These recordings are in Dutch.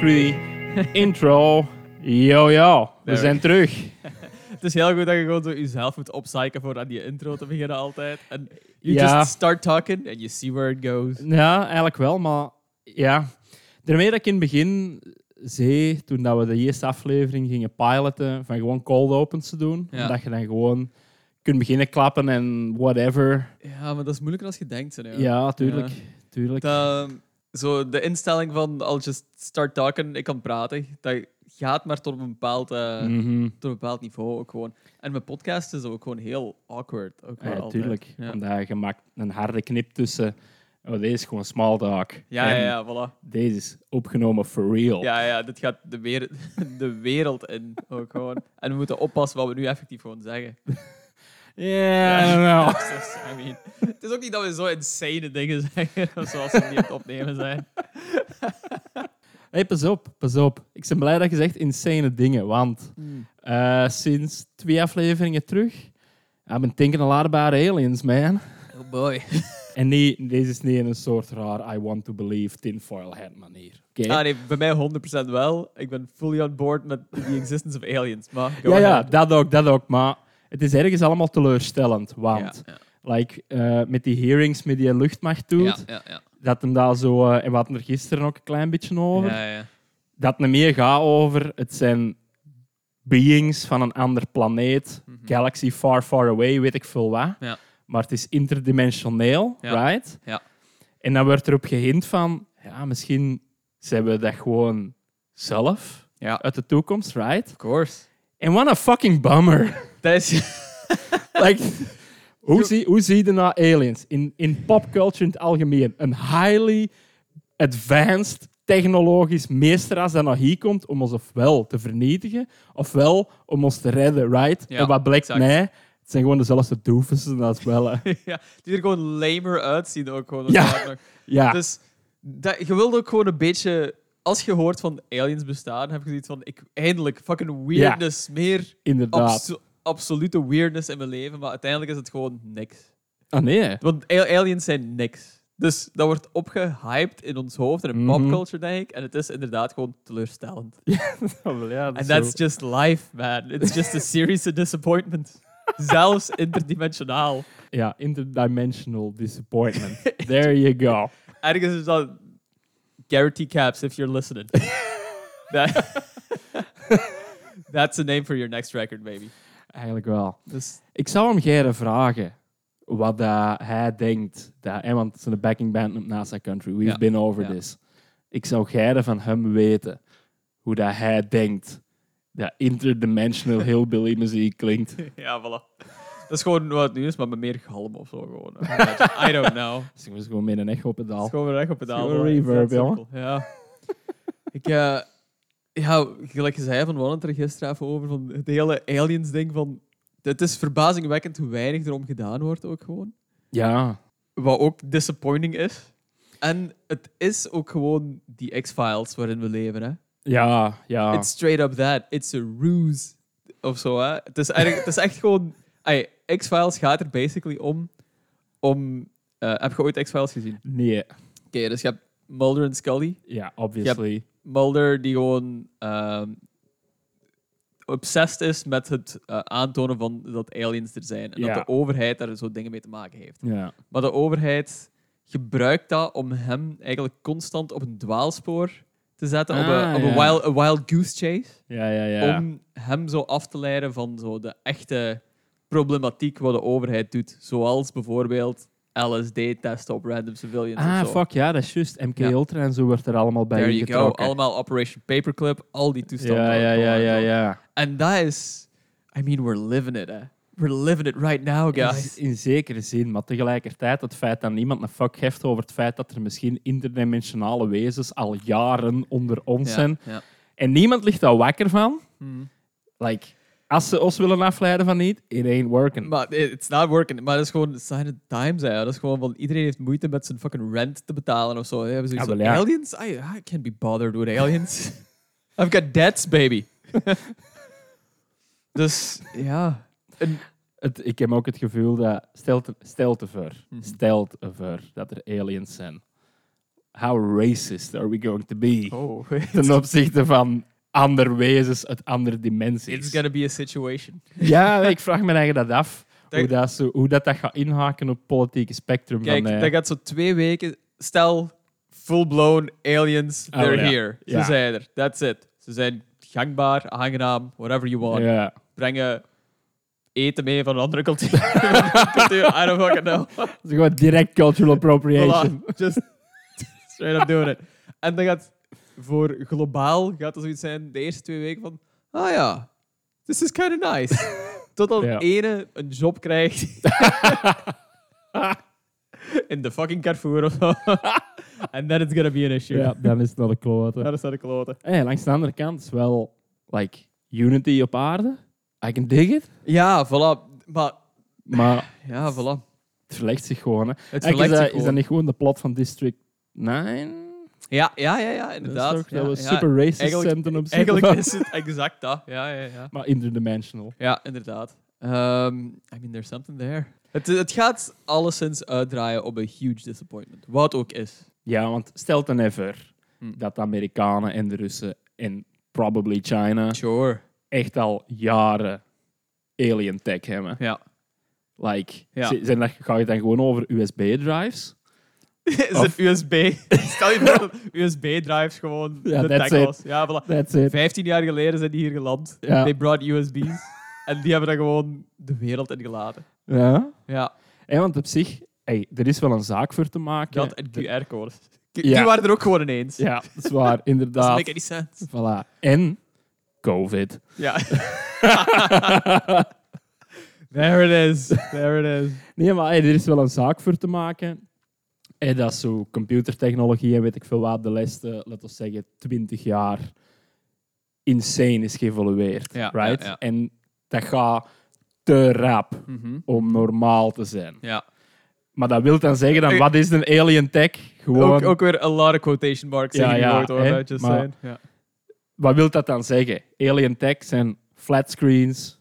two en een three. Intro. Yo, yo. We There zijn terug. Het is heel goed dat je gewoon zo jezelf moet opsyken voor aan die intro te beginnen altijd. En you Ja. just start talking and you see where it goes. Ja, eigenlijk wel, maar ja. Daarmee dat ik in het begin zei, toen dat we de eerste aflevering gingen piloten, van gewoon cold opens te doen. Ja. Dat je dan gewoon kunt beginnen klappen en whatever. Ja, maar dat is moeilijker als je denkt. hè, Ja. Ja, tuurlijk. tuurlijk. Dat, zo de instelling van I'll just start talking, ik kan praten, dat gaat maar tot een bepaald, eh, Mhm. tot een bepaald niveau ook gewoon. En mijn podcast is ook gewoon heel awkward. Ook Ja, altijd. tuurlijk. Ja. Omdat je maakt een harde knip tussen. Oh, deze is gewoon small talk. Ja, ja, ja, voilà. Deze is opgenomen for real. Ja, ja, dit gaat de, wereld, de wereld in ook gewoon. En we moeten oppassen wat we nu effectief gewoon zeggen. Ja, I don't know. I mean, het is ook niet dat we zo insane dingen zeggen, zoals we die aan het opnemen zijn. Hey, pas op, pas op. Ik ben blij dat je zegt insane dingen, want eh, sinds twee afleveringen terug hebben we denken al aardbare aliens, man. Oh boy. En nee, deze is niet in een soort raar I want to believe tinfoil hat manier. Ah nee, bij mij 100% wel. Ik ben fully on board met the existence of aliens. Maar ja, ja, dat ook, dat ook. Maar het is ergens allemaal teleurstellend, want like, eh, met die hearings met die luchtmacht doet, dat hem daar zo, eh, en we hadden er gisteren ook een klein beetje over, dat het meer gaat over het zijn beings van een ander planeet, Mhm. galaxy far, far away, weet ik veel wat. Ja. Maar het is interdimensioneel, Ja. right? Ja. En dan wordt erop gehint van, ja, misschien zijn we dat gewoon zelf uit de toekomst, right? Of course. En what a fucking bummer. Dat is... like, hoe, zie, hoe zie je nou aliens in, in popculture in het algemeen? Een highly advanced technologisch meesteras dat naar hier komt om ons ofwel te vernietigen, ofwel om ons te redden, right? Ja, en wat blijkt exact. mij? Het zijn gewoon dezelfde doofussen als wel. hè. ja, die er gewoon lamer uitzien ook gewoon. Ja. Ja, Dus dat, je wilde ook gewoon een beetje... Als je hoort van aliens bestaan, heb je zoiets van... Ik, eindelijk, fucking weirdness. Meer inderdaad. abso- absolute weirdness in mijn leven. Maar uiteindelijk is het gewoon niks. Ah nee. Want aliens zijn niks. Dus dat wordt opgehyped in ons hoofd en in Mhm. popculture, denk ik. En het is inderdaad gewoon teleurstellend. ja, dat And that's zo. just life, man. It's just a series of disappointments. Zelfs interdimensionaal. Ja, interdimensional disappointment. There you go. Ergens is dat Garrity Caps, if you're listening. That- That's the name for your next record, baby. Eigenlijk wel. Dus, Ik zou hem Gerre vragen wat hij denkt. Dat, want het is een backing band op NASA Country. We've Ja. been over Ja. this. Ik zou Gerre van hem weten hoe dat hij denkt dat interdimensional hillbilly muziek klinkt. ja, voilà. Dat is gewoon wat het nu is, maar met meer galm of zo gewoon. I don't know. Dus ik moest gewoon met een echo Het pedaal. is gewoon recht op pedaal. Gewoon reverb, jongen. Ja. ik, eh, ja, gelijk je zei, van we hadden het er gisteren even over, van het hele aliens-ding van... Het is verbazingwekkend hoe weinig erom gedaan wordt ook gewoon. Ja, Wat ook disappointing is. En het is ook gewoon die X-Files waarin we leven, hè. ja, ja. It's straight up that. It's a ruse. Of zo, hè. Het is, eigenlijk, het is echt gewoon... Ay, X-Files gaat er basically om... om eh, heb je ooit X-Files gezien? Nee, Oké, dus je hebt Mulder en Scully. ja, obviously. Mulder die gewoon ehm obsessed is met het eh, aantonen van dat aliens er zijn. En Ja. dat de overheid daar zo dingen mee te maken heeft. Ja. Maar de overheid gebruikt dat om hem eigenlijk constant op een dwaalspoor te zetten. op Ah, een, op een ja. wild, wild goose chase. Ja, ja, ja. Om hem zo af te leiden van zo de echte problematiek wat de overheid doet. Zoals bijvoorbeeld LSD-testen op random civilians. ah, of zo. fuck, ja, dat is juist. MK Ja. Ultra en zo wordt er allemaal bij There you go. Allemaal Operation Paperclip, al die toestanden. Ja, ja, ja, ja, ja. En dat is... I mean, we're living it, hè. We're living it right now, guys. In, in zekere zin, maar tegelijkertijd het feit dat niemand een fuck heeft over het feit dat er misschien interdimensionale wezens al jaren onder ons zijn. ja. En niemand ligt daar wakker van. Mhm. Like, als ze ons willen afleiden van niet, it ain't working. Maar it- it's not working. Maar dat is gewoon sign of the times, hè. Dat is gewoon van iedereen heeft moeite met zijn fucking rent te betalen of zo. Hè. Ja, ja. aliens? I, I can't be bothered with aliens. I've got debts, baby. dus, ja. En, Het, ik heb ook het gevoel dat, stel te, stel te voor, Mhm. stel te voor dat er aliens zijn. how racist are we going to be Oh, ten opzichte van andere wezens uit andere dimensies? it's gonna be a situation. Ja, ik vraag me eigenlijk dat af. Dat- Hoe dat, zo, hoe dat, dat gaat inhaken op het politieke spectrum. Kijk, van, eh, dat gaat zo twee weken. Stel, full-blown aliens, Oh, they're ja. here. Ze Ja. zijn er. That's it. Ze zijn gangbaar, aangenaam, whatever you want. ja. Brengen eten mee van een andere cultuur. cultuur I don't fucking know. Dat is gewoon direct cultural appropriation. Voilà, just straight up doing it. En dan gaat voor globaal gaat er zoiets zijn de eerste twee weken van, ah ja, this is kind of nice. Totdat Ja. ene een job krijgt in de fucking Carrefour of zo. And then it's gonna be an issue. Ja, dan is het wel de klote. Dat is dat de kloten. Hey, langs de andere kant is wel like unity op aarde. I can dig it. Ja, voilà. Maar, Maar ja, voilà. het verlegt zich gewoon. Hè. Het verlegt is, dat, zich is dat gewoon. niet gewoon de plot van District 9? Ja, ja, ja, ja, inderdaad. Dat, Ja, dat we ja. super racist eigenlijk- zijn ten opzichte Eigenlijk van... is het exact dat. Ja, ja, ja. Maar interdimensional. Ja, inderdaad. Um, I mean, there's something there. Het, het gaat alleszins uitdraaien op een huge disappointment. Wat ook is. Ja, want stel dan even Hm. dat de Amerikanen en de Russen en probably China Sure. echt al jaren alien tech hebben. Ja. Like, Ja. zi- zijn dat, ga je dan gewoon over USB-drives? is Of- het USB? Stel je voor dat USB-drives gewoon Ja, de was. Ja, voilà. That's it. 15 jaar geleden zijn die hier geland. Ja. They brought USB's. en die hebben dan gewoon de wereld ingelaten. Ja. Ja, En want op zich, hey, er is wel een zaak voor te maken. dat en De- QR-codes. Ja. Die waren er ook gewoon ineens. Ja, dat is waar, Dat inderdaad. make any sense. Voilà. En COVID. Ja. There it is. There it is. Nee, maar hey, er is wel een zaak voor te maken. En dat is zo computertechnologie en weet ik veel wat de laatste, laten we zeggen, 20 jaar insane is geëvolueerd. Ja, right? ja, ja. En dat gaat te rap Mhm. om normaal te zijn. Ja. Maar dat wil dan zeggen, dan, wat is een alien tech? Gewoon, Ook, ook weer a lot of quotation marks Ja, in ja, woord, hoor. maar-. Wat wil dat dan zeggen? Alien tech zijn flatscreens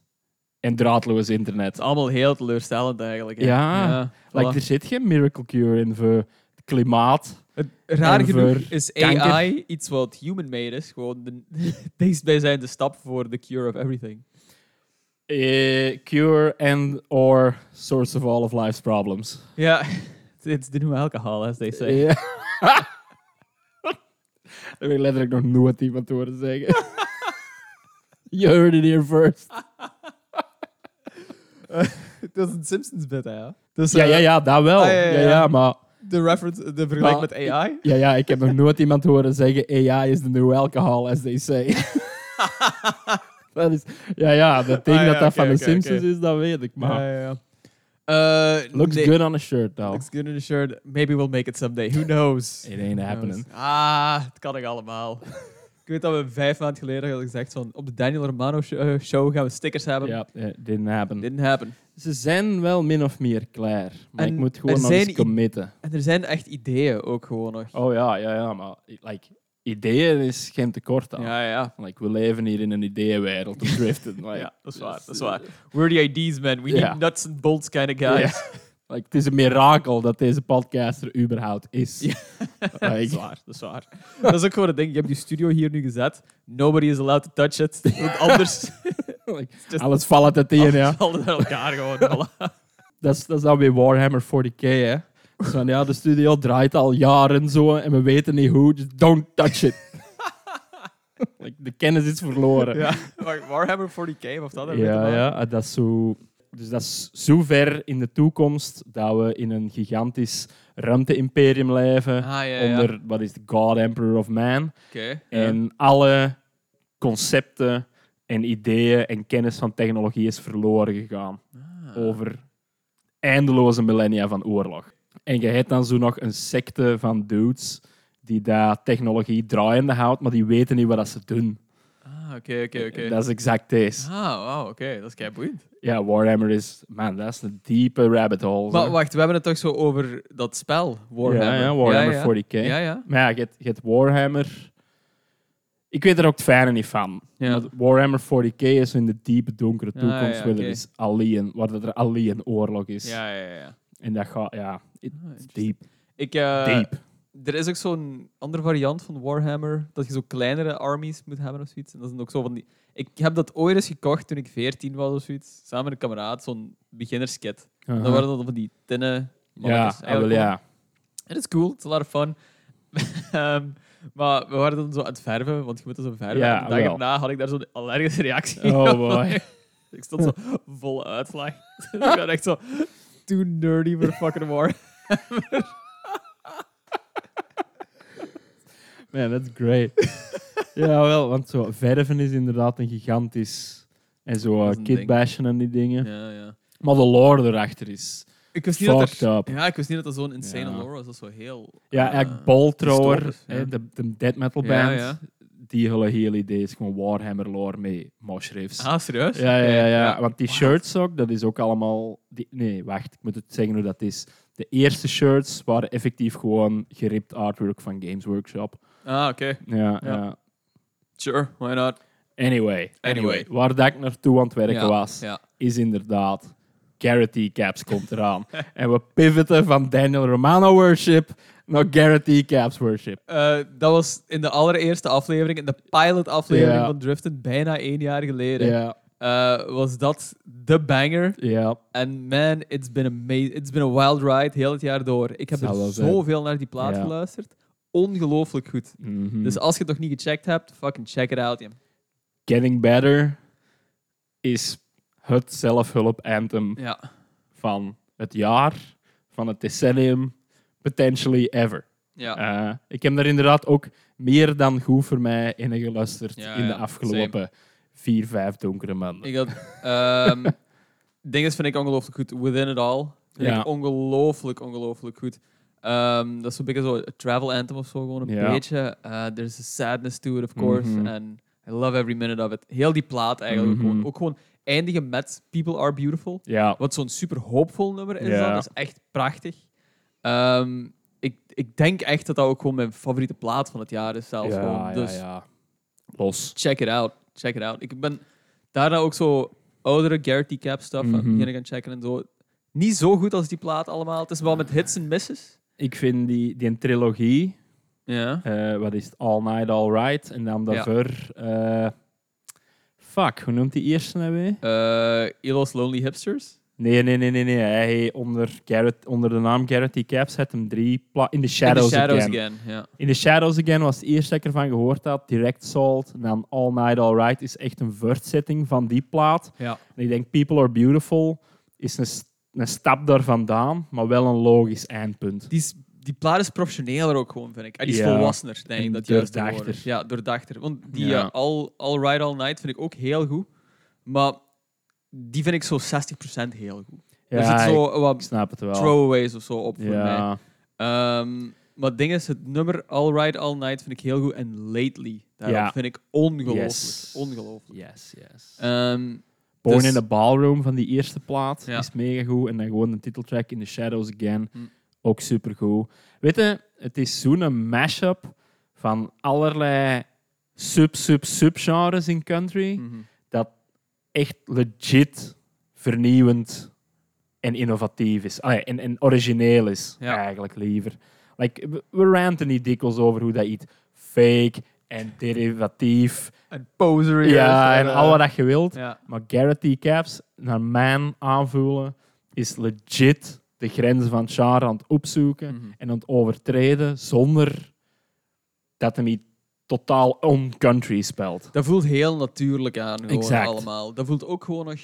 en draadloos internet. Het is allemaal heel teleurstellend eigenlijk. hè. Ja. Like, voilà. er zit geen miracle cure in voor het klimaat. Het raar en genoeg is kanker. AI iets wat human-made is. Gewoon de dichtstbijzijnde stap voor the cure of everything. Eh, cure and or source of all of life's problems. Ja, it's the new alcohol, as they say. Ja. Dat heb ik letterlijk nog nooit iemand horen zeggen. you heard it here first. Dat is een Simpsons-bit, hè? ja. Dus, Ja, eh, ja, ja, dat wel. Ah, ja, ja, ja, ja, ja. maar De reference, de vergelijking met AI. ja, ja, ik heb nog nooit iemand horen zeggen AI is the new alcohol, as they say. dat is, ja, ja, dat ding Ah, ja, dat dat van de Simpsons is, dat weet ik. Maar Ja, ja, ja. Eh, looks good on a shirt, though. Looks good in a shirt. Maybe we'll make it someday. Who knows? It ain't Who happening. knows? Ah, het kan ik allemaal. Ik weet dat we vijf maanden geleden hadden gezegd van op de Daniel Romano sh- eh, show gaan we stickers hebben. Ja, it didn't happen. Didn't happen. Ze zijn wel min of meer klaar. Maar En ik moet er gewoon nog zijn eens i- committen. En er zijn echt ideeën ook gewoon nog. Oh ja, ja, ja, maar like, ideeën is geen tekort aan. Ja, ja. Like, we leven hier in een ideeënwereld om driften. Like, Ja, dat is waar, dat is waar. We're the IDs, man. We Ja. need nuts and bolts kind of guys. like, het is een mirakel dat deze podcast er überhaupt is. Ja. dat is waar, dat is waar. Dat is ook gewoon het ding. Je hebt die studio hier nu gezet. Nobody is allowed to touch it. Want anders like, alles valt uit één, ja. vallen naar elkaar gewoon. Dat is, dat is dan weer Warhammer 40k, hè. Dus van, ja, de studio draait al jaren zo en we weten niet hoe, just don't touch it. like, de kennis is verloren. Ja. Warhammer 40k, of dat? Ja, ja, dat is zo. Dus dat is zo ver in de toekomst dat we in een gigantisch ruimte-imperium leven. Ah, ja, ja. Onder, wat is de God Emperor of Man. En alle concepten en ideeën en kennis van technologie is verloren gegaan. Ah. Over eindeloze millennia van oorlog. En je hebt dan zo nog een secte van dudes die dat technologie draaiende houdt, maar die weten niet wat dat ze doen. Ah, oké, oké, oké. Dat is exact deze. Ah, wauw, oké. Dat is kei boeiend. Ja, Warhammer is... Man, dat is een diepe rabbit hole. Maar wacht, we hebben het toch zo over dat spel, Warhammer. Ja, ja, Warhammer ja, 40k. Ja, ja. Maar ja, je hebt, je hebt Warhammer... Ik weet er ook het fijne niet van. Ja. Warhammer 40k is in de diepe, donkere Ja, toekomst waar, er is alien, waar er alien oorlog is. Ja, ja, ja. En dat gaat... Ja, it- Ah, deep. Ik, eh, deep. Er is ook zo'n andere variant van Warhammer, dat je zo kleinere armies moet hebben of zoiets. En dat is ook zo van die... Ik heb dat ooit eens gekocht toen ik 14 was of zoiets. Samen met een kameraad, zo'n beginnerskit. En dan waren dat van die tinnen Ja, mannetjes, ah, wel, ja. En het is cool, het is a lot of fun. Ehm, maar we waren dan zo aan het verven, want je moet dat zo verven. Ja, en de dag erna had ik daar zo'n allergische reactie Oh boy. ik stond zo vol uitslag. ik was echt zo too nerdy voor fucking war. Man, that's great. ja, wel, want zo verven is inderdaad een gigantisch... En zo uh, kitbashen en die dingen. ja, ja. Maar de lore erachter is... Ik wist niet dat Fucked er, up. Ja, ik wist niet dat dat zo'n insane Ja. lore was. Dat is zo heel... Ja, eigenlijk Boltrower, dystopisch, ja. de, de death metal band, ja. die hele hele idee is gewoon Warhammer lore mee moshriffs. Ah, serieus? Ja, ja, ja. Want die shirts ook, dat is ook allemaal... Die, nee, wacht, ik moet het zeggen hoe dat is. De eerste shirts waren effectief gewoon geript artwork van Games Workshop. Ah, oké. Ja, Ja. ja. Sure, why not? Anyway, anyway, Anyway. waar dat ik naartoe aan het werken Ja, was, Ja. is inderdaad... Garrett Caps komt eraan. en we pivoten van Daniel Romano worship naar Garrett Caps worship. Eh, dat was in de allereerste aflevering, in de pilot-aflevering Ja. van Driften, bijna één jaar geleden, Ja, eh, was dat de banger. ja. En man, it's been, amazing. it's been a wild ride, heel het jaar door. Ik heb er wel zijn. zoveel naar die plaat Ja. geluisterd. Ongelooflijk goed. Mhm. Dus als je het nog niet gecheckt hebt, fucking check it out. Getting Better is het zelfhulp anthem ja. van het jaar, van het decennium, potentially ever. Ja. Eh, ik heb daar inderdaad ook meer dan goed voor mij in geluisterd Ja, in de afgelopen vier, vijf donkere maanden. Ik had... ehm dingen vind ik ongelooflijk goed. Within It All vind ik ongelooflijk, ongelooflijk goed. Ehm, dat is zo'n beetje zo een travel anthem of zo, gewoon een beetje. Uh, there's a sadness to it, of course. Mhm. And I love every minute of it. Heel die plaat eigenlijk. Mhm. gewoon, ook gewoon eindigen met People Are Beautiful. Wat zo'n super hoopvol nummer is. Dat is echt prachtig. Ehm, ik, ik denk echt dat dat ook gewoon mijn favoriete plaat van het jaar is zelfs. ja, Dus ja. Los. check it out. Check it out. Ik ben daarna ook zo oudere Garrett Cap stuff aan het Mhm. beginnen gaan checken en zo. Niet zo goed als die plaat allemaal. Het is wel met hits en misses. Ik vind die, die trilogie, Ja. eh, wat is het, All Night, All Right, en dan Ja. daarvoor... eh, fuck, hoe noemt die eerste nou weer? Eh Elo's Lonely Hipsters. Nee, nee, nee, nee. nee. Hij onder, Garrett, onder de naam Garrett T. Caps had hem drie... In the Shadows, In the Shadows Again. In the Shadows Again was het eerste dat ik ervan gehoord had. Direct Salt. En dan All Night, All Right is echt een vertsetting van die plaat. Ja. En ik denk People Are Beautiful is een, een stap daar vandaan, maar wel een logisch eindpunt. Die, is, die plaat is professioneler ook gewoon, vind ik. En die is Ja. volwassener, denk ik. Dat doordachter. Ja, doordachter. Want die Ja. eh, all, all Right All Night vind ik ook heel goed. Maar die vind ik zo 60% heel goed. er zit zo ik wat snap het wel. throwaways of zo op voor mij. ja. Ehm, maar het ding is, het nummer All Right All Night vind ik heel goed. En Lately, daarop Ja. vind ik ongelooflijk. Yes. Ongelooflijk. Yes, yes. Ehm, Born dus- in the Ballroom van die eerste plaat Ja. is mega goed. En dan gewoon de titeltrack In the Shadows Again. Hm. Ook super goed. Weet je, het is zo'n mashup van allerlei sub-sub-subgenres in country. mhm. Dat echt legit vernieuwend en innovatief is. Ah, en, en origineel is, Ja. eigenlijk liever. Like, we, we ranten niet dikwijls over hoe dat iets fake en derivatief. En poser. Ja, is, en eh, al wat dat je wilt. Ja. Maar Garrett T. Caps, naar mijn aanvoelen, is legit de grenzen van genre aan het opzoeken Mhm. en aan het overtreden zonder dat hij niet totaal on-country speelt. Dat voelt heel natuurlijk aan, gewoon Exact. allemaal. Dat voelt ook gewoon nog...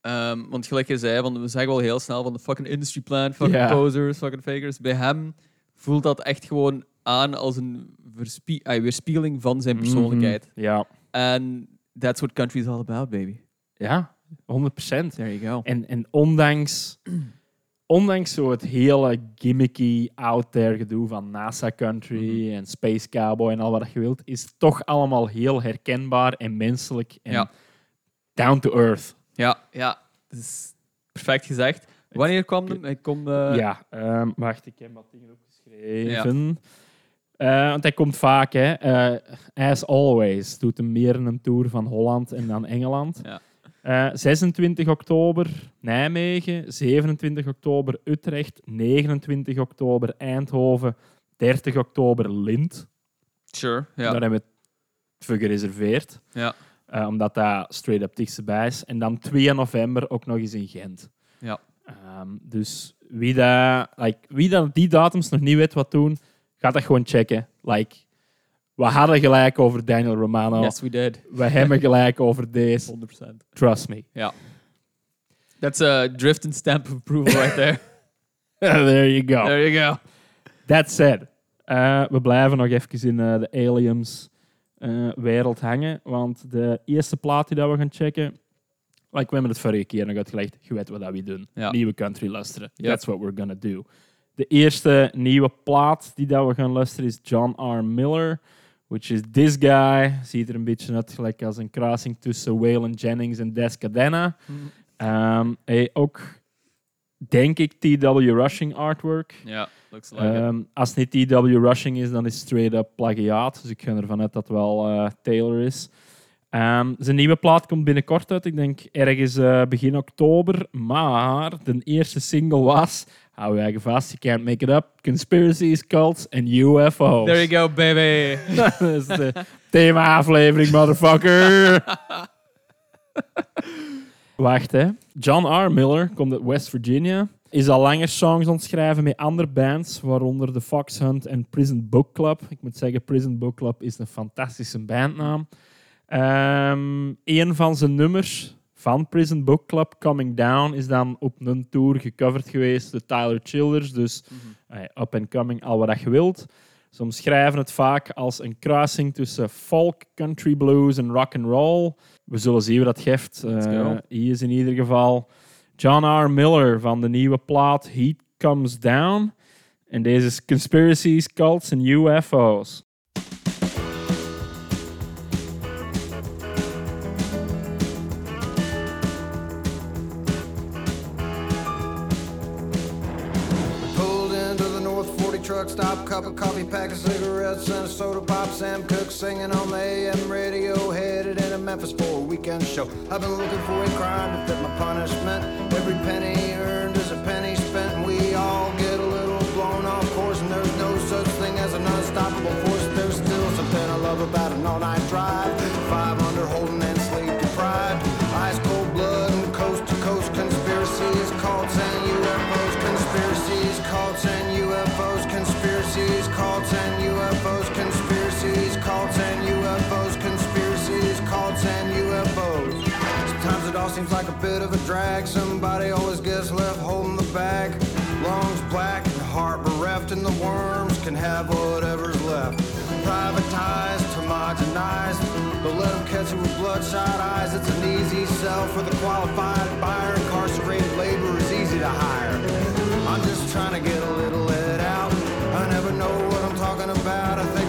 ehm, want gelijk je zei, want we zeggen wel heel snel van de fucking industry plan, fucking Ja. posers, fucking fakers. Bij hem voelt dat echt gewoon aan als een verspie weerspiegeling van zijn persoonlijkheid. Mhm. Ja. En that's what country is all about, baby. ja, 100 procent. There you go. En, en ondanks, ondanks zo het hele gimmicky, out there gedoe van NASA Country Mhm. en Space Cowboy en al wat je wilt, is het toch allemaal heel herkenbaar en menselijk en Ja. down to earth. Ja, ja. Dat is perfect gezegd. Wanneer kwam hem? Hij komt... eh, ja, ehm, wacht, ik heb wat dingen opgeschreven. Eh, want hij komt vaak, hè. Eh, as always, doet hem meer een tour van Holland en dan Engeland. Ja. Eh, 26 oktober Nijmegen, 27 oktober Utrecht, 29 oktober Eindhoven, 30 oktober Lint. Sure, ja. Daar hebben we het voor gereserveerd. ja. eh, omdat dat straight up dichtstbij is. En dan 2 november ook nog eens in Gent. Ja. Ehm, dus wie, dat, like, wie dat die datums nog niet weet wat doen, gaat dat gewoon checken. Like, we hadden gelijk over Daniel Romano. Yes, we did. We hebben gelijk over deze. 100%. Trust me. That's a drift and stamp of approval right there. There you go. There you go. That said, eh, we blijven nog even in eh, de aliens eh, wereld hangen. Want de eerste plaat die dat we gaan checken, like we hebben het vorige keer nog uitgelegd, je weet wat dat we doen. Ja. Nieuwe country luisteren. Ja. That's what we're gonna do. De eerste nieuwe plaat die dat we gaan luisteren is John R. Miller, which is this guy. Ziet er een beetje uit gelijk als een kruising tussen Waylon Jennings en Des Cadena. Ehm, hij ook, denk ik, T.W. Rushing artwork. Ja, looks like it. Ehm, als het niet T.W. Rushing is, dan is het straight up plagiaat. Dus ik ga ervan uit dat het wel eh, Taylor is. Ehm, zijn nieuwe plaat komt binnenkort uit. Ik denk ergens eh, begin oktober. Maar de eerste single was... Hou je eigen vast, you can't make it up. Conspiracies, cults en UFO's. There you go, baby. Dat is de thema-aflevering, motherfucker. Wacht, hè. John R. Miller komt uit West Virginia. Is al langer songs ontschrijven met andere bands, waaronder The Fox Hunt en Prison Book Club. Ik moet zeggen, Prison Book Club is een fantastische bandnaam. Ehm een van zijn nummers van Prison Book Club, Coming Down, is dan op een tour gecoverd geweest door Tyler Childers. Dus eh, up and coming, al wat je wilt. Ze omschrijven het vaak als een kruising tussen folk, country blues en rock and roll. We zullen zien hoe dat geeft. Eh, hier is in ieder geval John R. Miller van de nieuwe plaat Heat Comes Down. En deze is Conspiracies, Cults en UFO's. Cup of coffee, pack of cigarettes, and a soda pop. Sam Cooke singing on the AM radio, headed into Memphis for a weekend show. I've been looking for a crime to fit my punishment. Every penny earned is a penny spent, and we all get a little blown off course. And there's no such thing as an unstoppable force. There's still something I love about an all-night drive. Five bit of a drag. Somebody always gets left holding the bag. Lungs black and heart bereft, and the worms can have whatever's left. Privatized, homogenized. Don't let them catch you with bloodshot eyes. It's an easy sell for the qualified buyer. Incarcerated labor is easy to hire. I'm just trying to get a little let out. I never know what I'm talking about. I think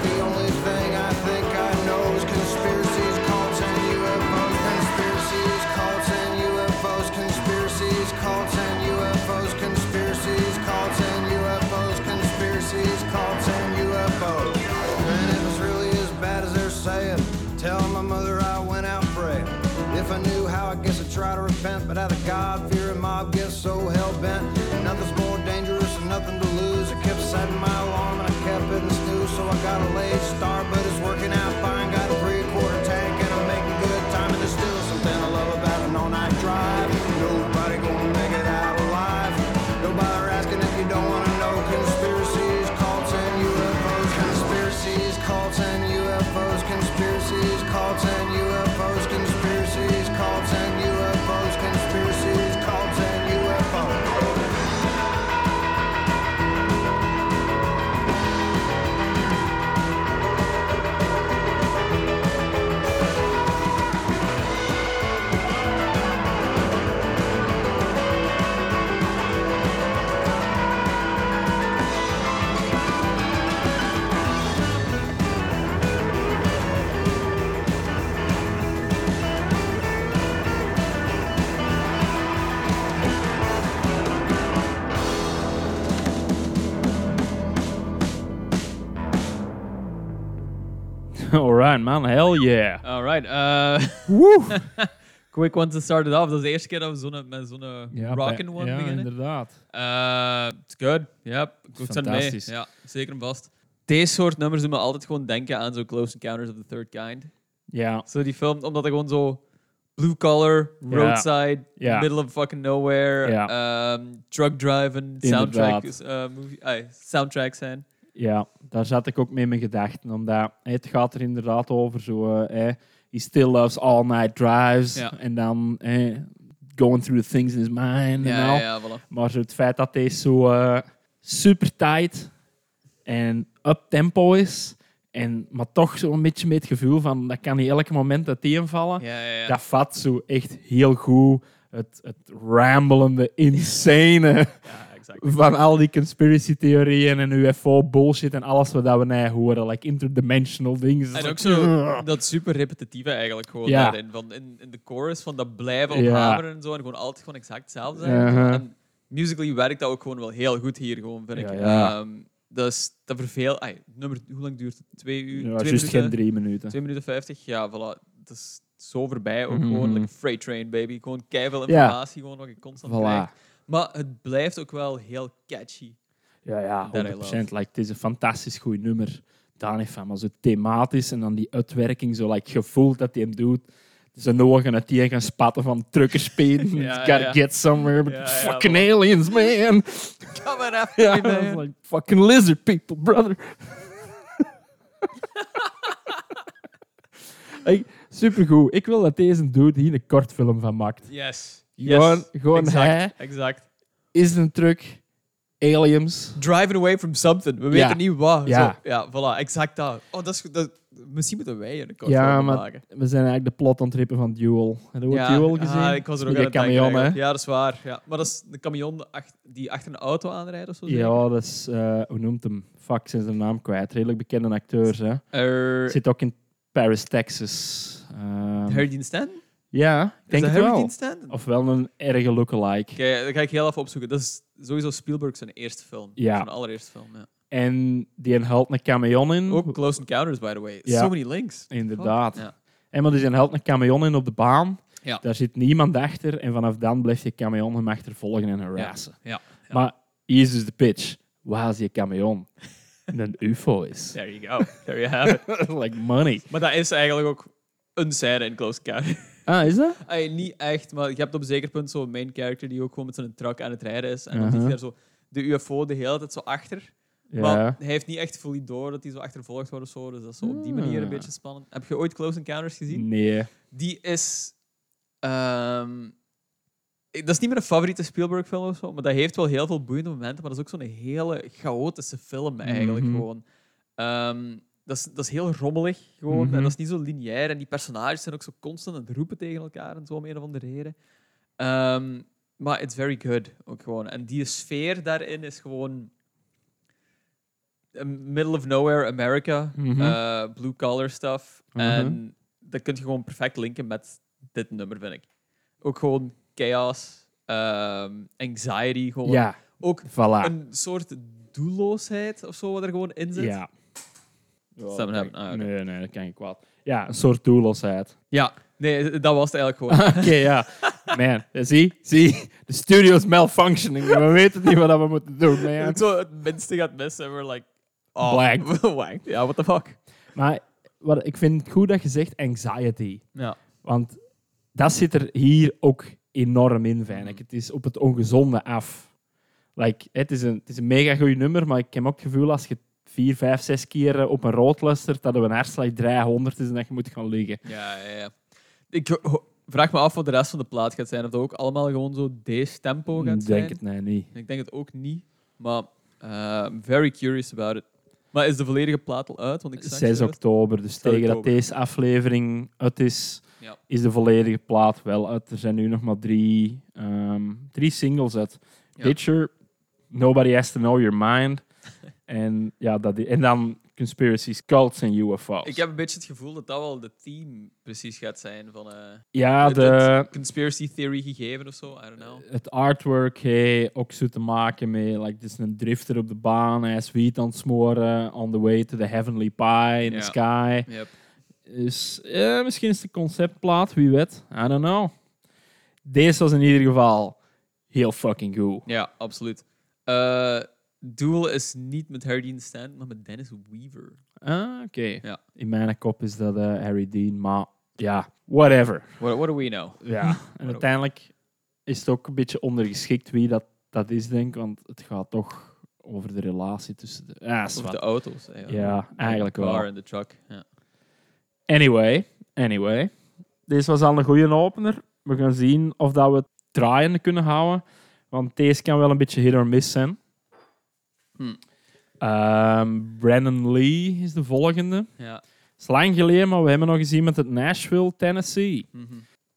try to repent. But out of God, fear and mob gets so hell bent. Nothing's more dangerous and nothing to lose. I kept setting my alarm and I kept it in snooze. So I got a late start, but it's working out fine. Alright, man. Hell yeah. All right. Uh, Woe! quick one to start it off. Dat is de eerste keer dat we zo'n, met zo'n Ja, rockin' one ja, beginnen. inderdaad. Uh, it's good. Yep. Goed zijn mee. Fantastisch. Ja, zeker en vast. Deze soort nummers doen me altijd gewoon denken aan zo Close Encounters of the Third Kind. Ja, Zo die film, omdat het gewoon zo blue collar, Ja. roadside, Ja. middle of fucking nowhere, ehm, truck driving, soundtrack, Inderdaad. eh, movie, ay, soundtrack zijn. Ja, daar zat ik ook mee in mijn gedachten. Omdat het gaat er inderdaad over zo... eh, he still loves all night drives. Ja. En dan eh, going through the things in his mind en Ja, al. ja, ja, voilà. Maar zo het feit dat deze zo eh, super tight en up tempo is, en, maar toch zo'n beetje met het gevoel van dat kan niet elk moment uiteenvallen. Ja, ja, ja. Dat vat zo echt heel goed het, het rambelende, insane Van al die conspiracy theorieën en UFO bullshit en alles wat we nou horen, like interdimensional dingen. En ook zo dat super repetitieve eigenlijk gewoon Ja. daarin. Van in, in de chorus van dat blijven Ja. ophameren en zo. En gewoon altijd gewoon exact hetzelfde zijn. Uh-huh. En musically werkt dat ook gewoon wel heel goed hier, gewoon, vind ik. Ja, ja. Ehm, dat is te verveel. Ai, nummer, hoe lang duurt het? Twee uur? Ja, twee, juist minuten, geen drie minuten. twee minuten vijftig? Ja, voilà. Dat is zo voorbij. Ook Mhm. gewoon like freight train, baby. Gewoon keiveel informatie, gewoon wat je constant krijgt. Maar het blijft ook wel heel catchy. Ja, ja, That I 100%. Like, het is een fantastisch goed nummer. Daar niet van, maar zo thematisch en dan die uitwerking, zo like, gevoeld dat hij hem doet. Zijn ogen uit die gaan spatten van truckerspeen. Ja, Gotta ja. get somewhere, Ja, fucking aliens, man. Come on after Ja, me, man. like fucking lizard people, brother. like, supergoed. Ik wil dat deze dude hier een kortfilm van maakt. Yes. Gewoon, yes. gewoon exact, hij Exact. is een truck, aliens. Driving away from something. We weten niet wat. Ja. Zo, ja, voilà. Exact dat. Oh, dat is, dat, misschien moeten wij een kort Ja, maar maken. we zijn eigenlijk de plot onttrippen van Duel. Heb je Ja, Duel gezien? ah, ik was er ook aan camion, hè? Ja, dat is waar. Ja. Maar dat is de camion die achter een auto aanrijdt of zo? zeker? Ja, dat is, eh, hoe noemt hem? Fuck, zijn zijn naam kwijt. Redelijk bekende acteurs, hè. Zit ook in Paris, Texas. Ehm, Harry Dean Stanton? Ja, ik Is denk dat het Harry wel. Stanton? Ofwel een erge lookalike. Oké, dat ga ik heel even opzoeken. Dat is sowieso Spielberg zijn eerste film. Ja. Zijn allereerste film, ja. En die haalt een camion in. Ook Close Encounters, by the way. Ja. So many links. Inderdaad. Ja. En maar die haalt een camion in op de baan. Ja. Daar zit niemand achter. En vanaf dan blijft je camion hem achtervolgen en harassen. Ja. ja. Maar hier is dus de pitch. Waar is je camion? een UFO is. There you go. There you have it. like money. Maar dat is eigenlijk ook een scène in Close Encounters. Ah, is dat? Ay, niet echt, maar je hebt op een zeker punt zo'n main character die ook gewoon met zijn truck aan het rijden is. En dan Uh-huh. daar zo de UFO de hele tijd zo achter. Ja. Maar hij heeft niet echt fully door dat hij zo achtervolgd wordt of zo. Dus dat is zo op die manier een Ah. beetje spannend. Heb je ooit Close Encounters gezien? Nee. Die is... ehm, ik- dat is niet meer een favoriete Spielberg film of zo, maar dat heeft wel heel veel boeiende momenten. Maar dat is ook zo'n hele chaotische film eigenlijk Mhm. gewoon. Ehm, dat, is, dat is heel rommelig gewoon. Mhm. En dat is niet zo lineair. En die personages zijn ook zo constant aan het roepen tegen elkaar en zo om een of andere reden. Ehm, maar it's very good ook gewoon. En die sfeer daarin is gewoon... eh, Middle of nowhere America, Mhm. eh, blue collar stuff. Mhm. En dat kun je gewoon perfect linken met dit nummer, vind ik. Ook gewoon chaos, ehm, anxiety, gewoon. Ja, Ook voilà. een soort doelloosheid of zo wat er gewoon in zit. Ja. Ah, oké. Nee, nee, dat kan je kwaad. Ja, een soort doelloosheid. Ja, nee, dat was het eigenlijk gewoon. Oké, ja. Man, zie, zie, de studio is malfunctioning. We weten niet wat we moeten doen, man. Het zo het minste gaat missen en we're like... Oh, Blank. blank. Ja, what the fuck. Maar wat, ik vind het goed dat je zegt anxiety. Ja. Want dat zit er hier ook enorm in, vind ik. Het is op het ongezonde af. Like, het, is een, het is een mega goed nummer, maar ik heb ook het gevoel als je vier, vijf, zes keer eh, op een rood luistert, dat er een hartslag 300 is en dat je moet gaan liggen. Ja, ja, ja. Ik vraag me af wat de rest van de plaat gaat zijn. Of dat ook allemaal gewoon zo deze tempo gaat Ik zijn. denk het nee, niet. Ik denk het ook niet. Maar I'm very curious about it. Maar is de volledige plaat al uit? Want ik zag 6 juist- oktober, dus 6 tegen dat deze aflevering uit is, Ja. is de volledige plaat wel uit. Er zijn nu nog maar drie, ehm, drie singles uit. Ja. Nobody Has to Know Your Mind. En, ja, dat, en dan Conspiracies, Cults en UFO's. Ik heb een beetje het gevoel dat dat wel de theme precies gaat zijn van eh ja, de, het conspiracy theory gegeven of zo. I don't know. het artwork heeft ook zo te maken met... Like, is een drifter op de baan, hij is wiet aan het smoren, on the way to the heavenly pie in Ja. the sky. Yep. Dus eh, misschien is het een conceptplaat, wie weet. I don't know. Deze was in ieder geval heel fucking goed. Ja, absoluut. Eh, Duel is niet met Harry Dean Stanton, maar met Dennis Weaver. Ah, oké. Ja. In mijn kop is dat eh, Harry Dean, maar ja, whatever. What, what do we know? Ja, en uiteindelijk is het ook een beetje ondergeschikt wie dat, dat is, denk ik, want het gaat toch over de relatie tussen de... Ja, de auto's. hè, Ja, eigenlijk de wel. car en de truck. Ja. Anyway, anyway. Deze was al een goede opener. We gaan zien of dat we het draaiende kunnen houden. Want deze kan wel een beetje hit or miss zijn. Hm. Ehm, Brandon Lee is de volgende. Ja. Het is lang geleden, maar we hebben nog gezien met het Nashville, Tennessee.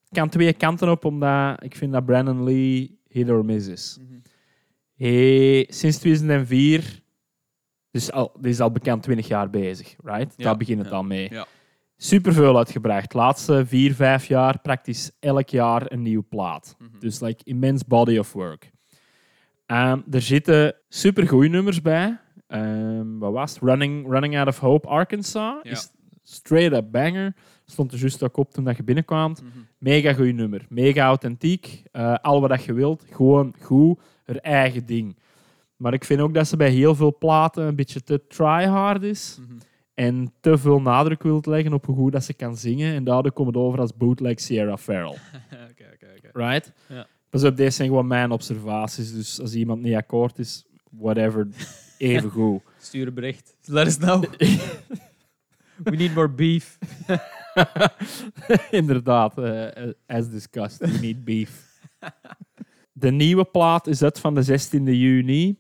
Ik kan twee kanten op, omdat ik vind dat Brandon Lee hit or miss is. Mhm. Hij, sinds 2004, dus al, is al bekend 20 jaar bezig, right? Ja, Daar begint het ja, al mee. ja. Superveel uitgebracht. Laatste vier, vijf jaar praktisch elk jaar een nieuwe plaat. Mhm. Dus like immense body of work. Ehm, er zitten supergoeie nummers bij. Ehm, wat was het? Running, Running Out of Hope, Arkansas. Ja. Is straight up banger. Stond er juist ook op toen dat je binnenkwam. Mhm. Mega goed nummer. Mega authentiek. Eh, al wat dat je wilt. Gewoon goed. Haar eigen ding. Maar ik vind ook dat ze bij heel veel platen een beetje te tryhard is. Mhm. En te veel nadruk wilt leggen op hoe goed dat ze kan zingen. En daardoor komt het over als bootleg Sierra Farrell. Oké, oké. Right? Ja. Pas op, deze zijn gewoon mijn observaties. Dus als iemand niet akkoord is, whatever, even goed. Stuur een bericht. Let us know. We need more beef. Inderdaad, eh, eh, as discussed, we need beef. De nieuwe plaat is uit van de 16e juni.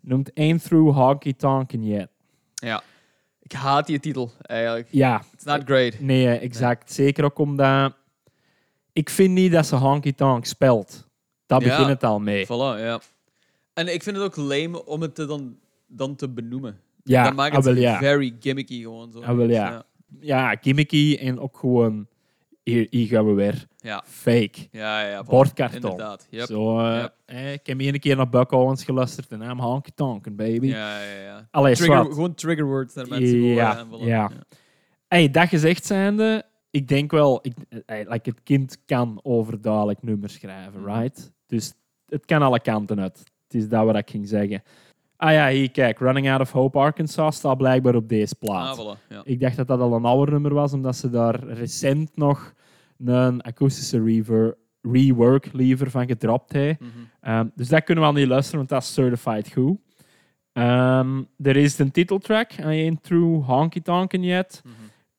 Noemt Ain't Through Honky Tonkin Yet. Ja. Ik haat die titel, eigenlijk. Ja, It's not great. nee, exact. Zeker ook omdat... Ik vind niet dat ze Honky Tonk spelt. Daar Ja. begint het al mee. Voilà, ja. En ik vind het ook lame om het te dan, dan te benoemen. Ja, dat maakt ah, het wel, ja. very gimmicky gewoon zo. Ah, ja. ja, gimmicky en ook gewoon... Hier, hier gaan we weer. Ja, Fake. ja, ja. Bordkarton. Inderdaad. Yep. Zo, eh, Yep. eh, ik heb een keer naar Buck Owens geluisterd en I'm honky tonkin, baby. Ja, ja, ja. Allee, Trigger, zwart. gewoon trigger words naar mensen Ja, ja. Hey, dat gezegd zijnde, ik denk wel, ik, eh, like het kind kan overduidelijk nummers schrijven, Mhm. right? Dus het kan alle kanten uit. Het is dat wat ik ging zeggen. Ah ja, hier, kijk. Running Out of Hope, Arkansas staat blijkbaar op deze plaat. Ah, voilà. Ja. Ik dacht dat dat al een ouder nummer was, omdat ze daar recent nog een akoestische rever, rework liever van gedropt heeft. Mhm. Ehm, dus dat kunnen we al niet luisteren, want dat is certified goed. Ehm, er is een titeltrack, I Ain't Through Honky Tonkin Yet. Mhm.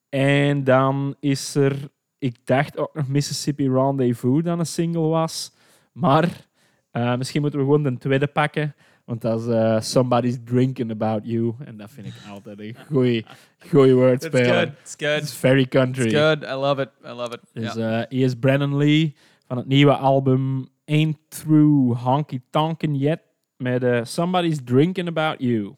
En dan is er, ik dacht ook nog Mississippi Rendezvous dat een single was. Maar eh, misschien moeten we gewoon de tweede pakken. Want dat is eh, Somebody's Drinking About You. En dat vind ik altijd een goeie, goeie It's woordspeler. good. It's good. It's very country. It's good. I love it. I love it. Dus eh, hier is Brandon Lee van het nieuwe album Ain't Through Honky Tonkin Yet met Somebody's Drinking About You.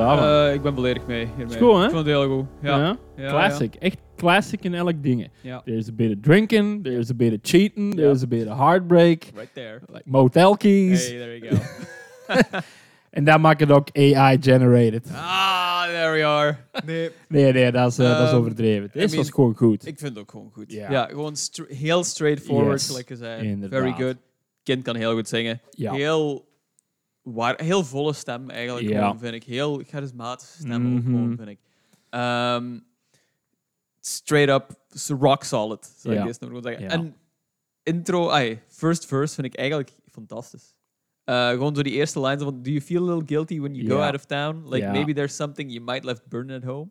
Eh, ik ben beledigd mee hiermee. Is goed, hè? Ik vond het heel goed. Ja. ja? Ja, Classic. Echt classic in elk ding. There's a bit of drinking, there's a bit of cheating, there's a bit of heartbreak, Right there. like motel keys. Hey, there you go. En dat maakt het ook AI-generated. ah, there we are. Nee, Nee, nee, dat is, eh, dat is Ehm, overdreven. Mean, was gewoon goed. ik vind het ook gewoon goed. Ja. Gewoon stra- heel straightforward, Yes, zei. Very good. Kind kan heel goed zingen. Ja. Heel, waar, heel volle stem eigenlijk, Ja. gewoon, vind ik. Heel charismatische stem ook Mhm. gewoon, vind ik. Ehm, straight up, rock solid, zou Ja. ik zeggen. Ja. En intro, ay, first verse vind ik eigenlijk fantastisch. Eh, gewoon door die eerste lines van Do you feel a little guilty when you go out of town? Like maybe there's something you might left burning at home.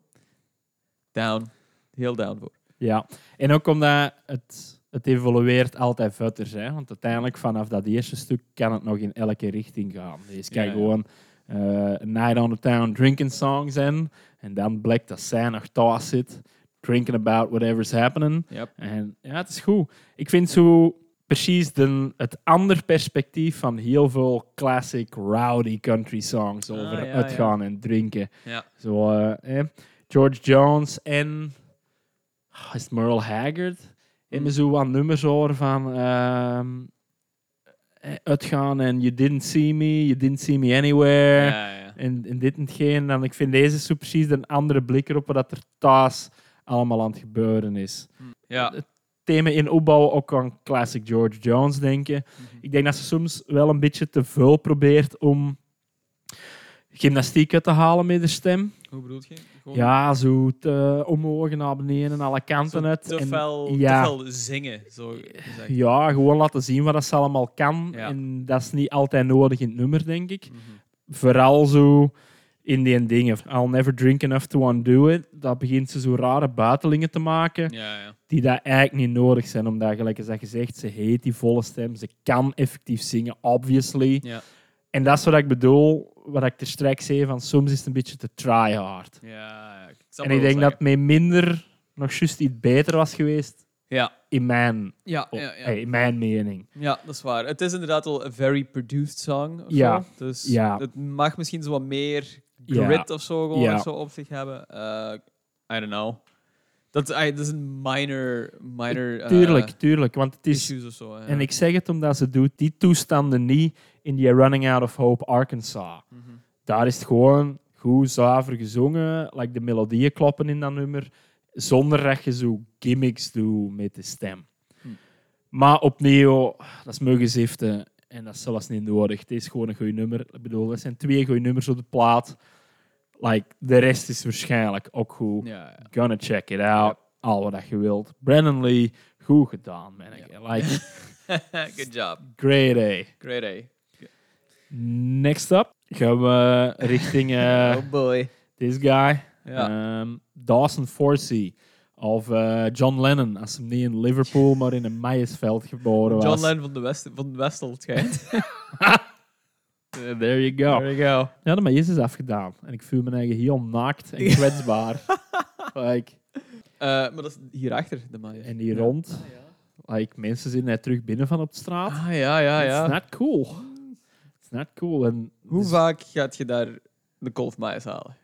Down. Heel down voor. Ja, en ook omdat het, het evolueert altijd verder. Hè? Want uiteindelijk vanaf dat eerste stuk kan het nog in elke richting gaan. Dus kan Ja, gewoon een Night on the Town drinking song zijn. En dan blijkt dat zij nog thuis zit. Drinking about whatever's happening. Yep. En ja, het is goed. Ik vind zo precies de, het ander perspectief van heel veel classic rowdy country songs over Ah, ja, uitgaan en drinken. Ja. Zo, eh, eh, George Jones en ah, is Merle Haggard. En me zo wat nummers horen van ehm, eh, uitgaan en You Didn't See Me, You Didn't See Me Anywhere. Ja, ja. En, en dit en hetgeen. En ik vind deze zo precies een andere blik erop wat er thuis allemaal aan het gebeuren is. ja. Het thema in opbouw ook aan classic George Jones denken. Ik denk dat ze soms wel een beetje te veel probeert om gymnastiek uit te halen met de stem. Hoe bedoel je? Gewoon Ja, zo te omhoog naar beneden en alle kanten uit. te, En fel, ja. te fel zingen, zo gezegd. Ja, gewoon laten zien wat dat ze allemaal kan. Ja. En dat is niet altijd nodig in het nummer, denk ik. Mhm. Vooral zo in die dingen. I'll never drink enough to undo it. Dat begint ze zo rare buitelingen te maken. Ja, ja. Die dat eigenlijk niet nodig zijn. Omdat, gelijk als dat gezegd, ze heet die volle stem. Ze kan effectief zingen, obviously. Ja. En dat is wat ik bedoel. Wat ik er straks zei, van soms is het een beetje te try hard. Ja. Ik snap En ik denk dat met minder nog juist iets beter was geweest. Ja. In mijn, Ja, ja, ja. hey, in mijn mening. ja, dat is waar. Het is inderdaad wel een very produced song. Ja. Zo. Dus Ja. het mag misschien zo wat meer grit of zo, gewoon zo op zich hebben. Eh, I don't know. Dat, I, dat is een minor, minor eh, Tuurlijk, tuurlijk. Want het is... zo. En ik zeg het omdat ze doet die toestanden niet in die Running Out of Hope Arkansas. Mhm. Daar is het gewoon goed, zuiver gezongen. Like de melodieën kloppen in dat nummer. Zonder dat je zo gimmicks doet met de stem. Hm. Maar opnieuw, dat is muggenziften. En dat is zelfs niet nodig. Het is gewoon een goed nummer. Ik bedoel, er zijn twee goede nummers op de plaat. Like, de rest is waarschijnlijk ook goed. Ja, ja. Gonna check it out. Al wat je wilt. Brandon Lee, goed gedaan, man. Like, Good job. great A. Great A. Next up gaan we richting eh oh boy. this guy. Ja. Ehm, Dawson Forsey. Of eh, John Lennon, als hij niet in Liverpool, maar in een Maïsveld geboren was. John Lennon van de, West, van de Westel, het schijnt. Eh, there you go. There you go. Ja, de Maïs is afgedaan. En ik voel me eigen heel naakt en kwetsbaar. like, Eh, maar dat is hierachter, de Maya. en die rond. Like, mensen zijn net terug binnen van op de straat. Ah, ja, ja, It's ja. not cool. Not cool. En Hoe dus, vaak gaat je daar de kolf maïs halen?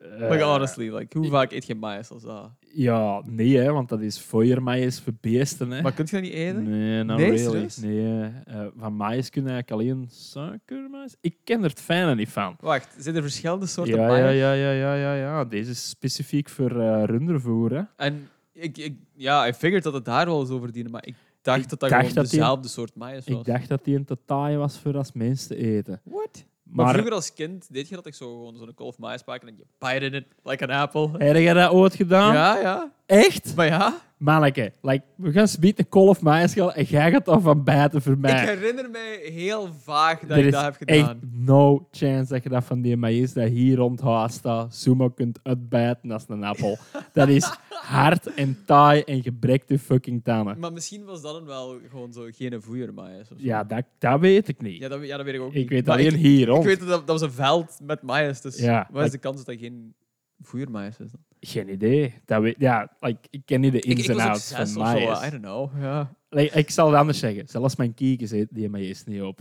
eh, like, honestly, like, hoe vaak eet je maïs als dat? Ja, nee, hè, want dat is fooiermaïs voor beesten. Hè. Maar kun je dat niet eten? Nee, not Nee, really. Nee, eh, van maïs kun je eigenlijk alleen suikermaïs. Ik ken er het fijne niet van. Wacht, zijn er verschillende soorten Ja, maïs? ja, ja, ja, ja, ja, ja. Deze is specifiek voor eh rundervoer. Hè. En ik, ik, ja, ik figured dat het daar wel eens over verdiende, maar ik dacht Ik dat dat dacht gewoon dat die- dezelfde soort maïs was. Ik dacht dat die een totaal was voor als mensen te eten. What? Maar, Maar, vroeger als kind deed je dat ik zo gewoon zo'n kolf maïs pakken en je bite in it like an apple. heb je dat ooit gedaan? Ja, ja. Echt? Maar ja, Manneke, like, we gaan spiet een kolf maïs gaan en jij gaat dan van bijten voor mij. ik herinner mij heel vaag dat er ik dat heb echt gedaan. no chance dat je dat van die maïs dat hier rond huis staat, zomaar kunt uitbijten als een appel. dat is hard en taai en gebrekte fucking tanden. Maar misschien was dat dan wel gewoon zo geen voeier maïs of zo. Ja, dat, dat weet ik niet. Ja, dat, ja, dat weet ik ook ik niet. weet Maar alleen ik, hier ik rond. weet dat dat was een veld met maïs, dus Ja, wat is de kans dat dat geen voeier maïs is? Dan? Geen idee. Dat weet, ja, like, ik ken niet de ins en outs van maïs. I don't know. Ja. Like, ik zal het anders zeggen. Zelfs mijn kiekjes eet die maïs niet op.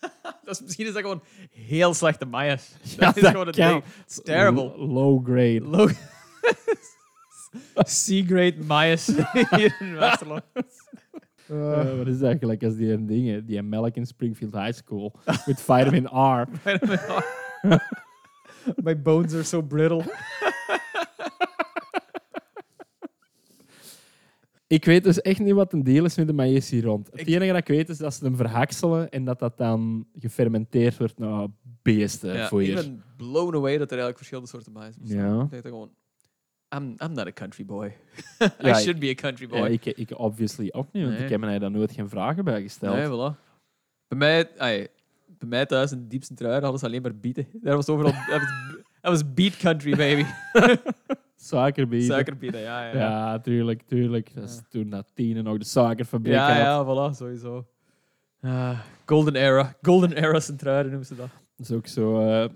dat is, misschien is dat gewoon heel slechte Maya's. Ja, dat is gewoon het kan. ding. It's terrible. Low grade. Low- C-grade Maya's hier in Westerlo. Eh, wat is dat eigenlijk als die dingen, die melk in Springfield High School met vitamin R. My bones are so brittle. Ik weet dus echt niet wat een deel is met de maïs hier rond. Het Ik- enige dat ik weet is dat ze hem verhakselen en dat dat dan gefermenteerd wordt naar beesten Ja, voor ik ben blown away dat er eigenlijk verschillende soorten maïs bestaan. Ja. Ik dacht dat gewoon... I'm, I'm not a country boy. Ja, I should be a country boy. Ja, ik, ik obviously ook niet, want Nee. ik heb mij daar nooit geen vragen bij gesteld. Nee, voilà. Bij mij, ai, bij mij thuis in de diepste truiden hadden ze alleen maar bieten. Daar was overal... Dat was, beat country, baby. Suikerbieten. Suikerbieten, ja, ja. Ja, tuurlijk, tuurlijk. Dat is Ja. toen dat Tine nog de suikerfabriek Ja, had. ja, voilà, sowieso. Ah, golden era. Golden era Centruiden noemen ze dat. Dat is ook zo eh,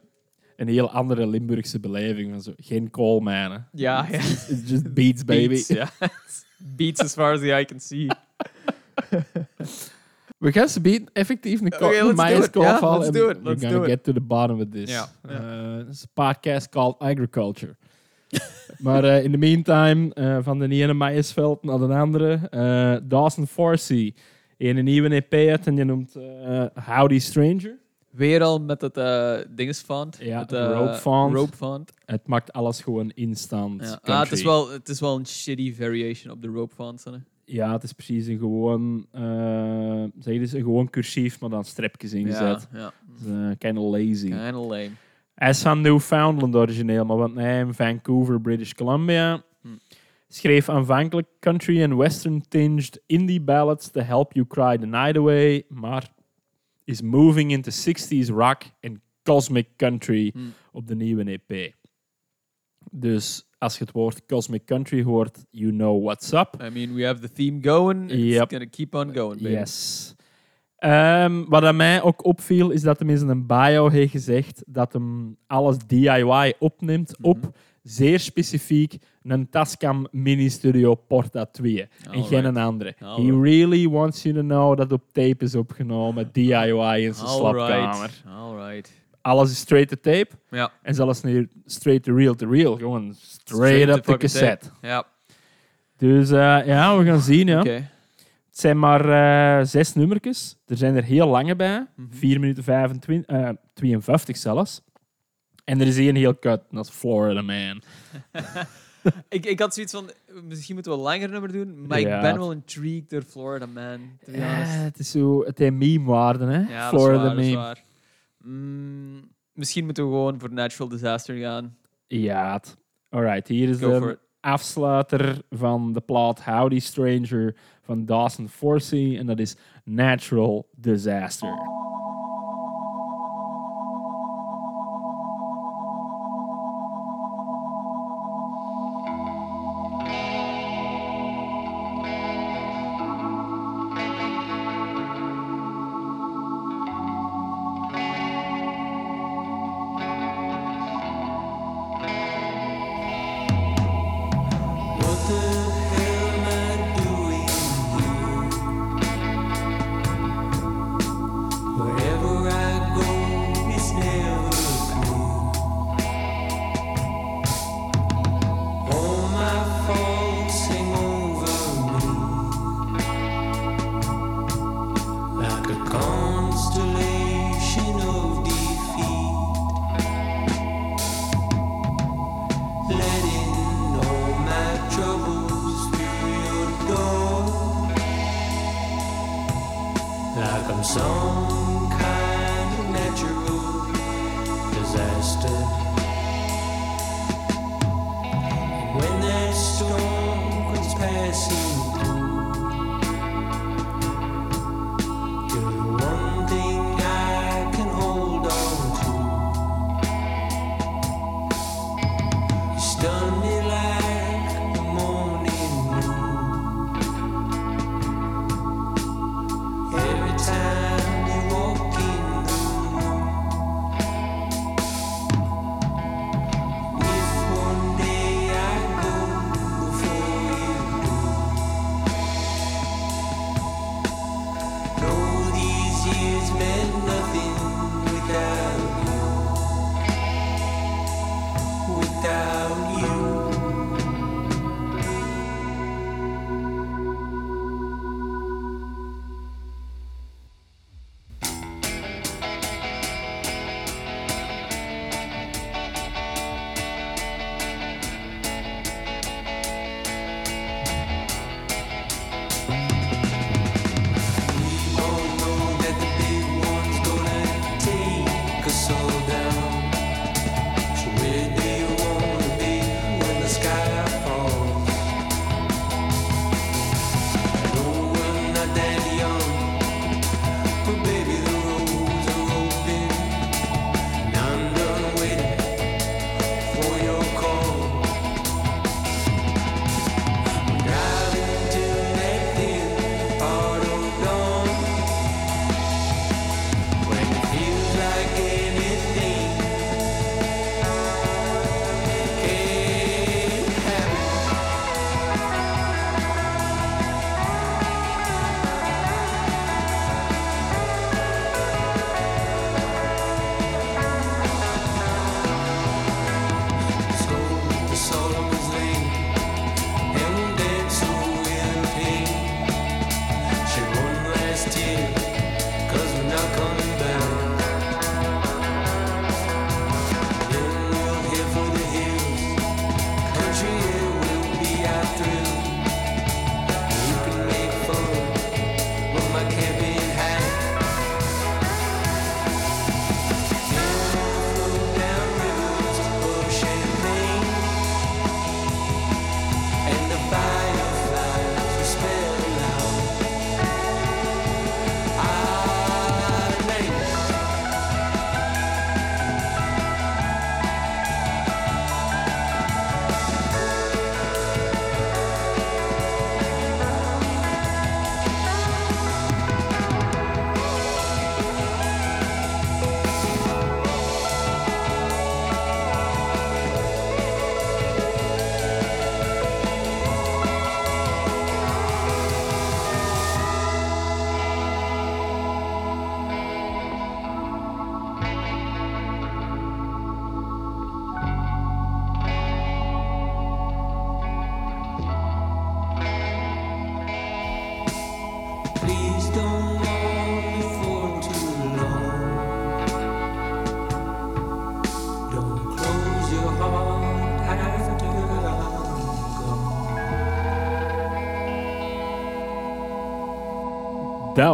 een heel andere Limburgse beleving. Van zo, geen koolmijnen. Ja, ja. It's just beats, baby. Beats. Beats as far as the eye can see. We gaan ze beat effectief een Oké, let's do it. call vallen let's do it. We're Let's gonna do it. get to the bottom of this. Ja, ja. Uh, a podcast called Agriculture. maar eh, in the meantime, eh, van de ene maïsveld naar de andere. eh, Dawson Forsey. Een nieuwe EP uit en je noemt eh, Howdy Stranger. Weer al met het uh, dingesfont. Ja, het rope font. rope font. Het maakt alles gewoon instant. Ja. Ah, het, is wel, het is wel een shitty variation op de rope font. Hè. Ja, het is precies een gewoon, eh zeg je dus, een gewoon cursief, maar dan strepjes ingezet. Ja, ja. Uh, kind of lazy. Kinda lame. Hij is van Newfoundland origineel, maar nu in Vancouver, British Columbia. Hm. Schreef aanvankelijk country en western-tinged indie ballads to help you cry the night away, maar is moving into 60s rock en cosmic country Hm. op de nieuwe EP. Dus als je het woord cosmic country hoort, you know what's up. I mean, we have the theme going. It's Yep. gonna keep on going, baby. Yes. Ehm, wat aan mij ook opviel, is dat hij in zijn bio heeft gezegd dat hem alles DIY opneemt Mhm. op zeer specifiek een Tascam Mini Studio Porta 2 en geen een andere. He really wants you to know dat op tape is opgenomen, DIY in zijn slaapkamer. Alright. Alright. Alles is straight to tape Ja. en zelfs niet straight to reel to reel, gewoon straight, up de cassette. Ja. Dus eh, ja, we gaan zien. Ja. Oké. Het zijn maar eh, zes nummertjes. Er zijn er heel lange bij. Mhm. 4 minuten 25, eh, 52 zelfs. En er is één heel kut, en dat is Florida Man. ik, ik had zoiets van, misschien moeten we een langer nummer doen, maar Ja. ik ben wel intrigued door Florida Man. Ja, het is zo, het heeft meme-waarde, hè? Ja, Florida dat is waar, waar. Mm, misschien moeten we gewoon voor Natural Disaster gaan. Ja, het- alright. Hier is Go for de it. afsluiter van de plaat Howdy Stranger van Dawson Forsey. En dat is Natural Disaster.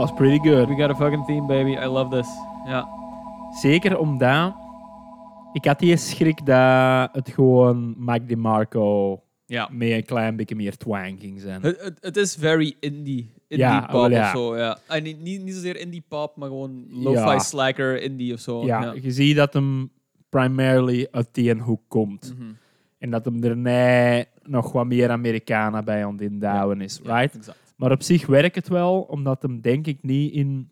Dat was pretty good. We got a fucking theme, baby. I love this. Ja. Zeker omdat ik had die schrik dat het gewoon Mike DeMarco Ja. met een klein beetje meer twang ging zijn. Het, het, het is very indie. Indie Ja, pop ja. of zo, ja. En niet, niet, zozeer indie pop, maar gewoon lo-fi Ja. slacker indie of zo. ja, je ziet dat hem primarily uit die hoek komt. Mhm. En dat hem er nee, nog wat meer Amerikanen bij aan het indouwen is, Ja, right? exact. Maar op zich werkt het wel, omdat hem denk ik niet in...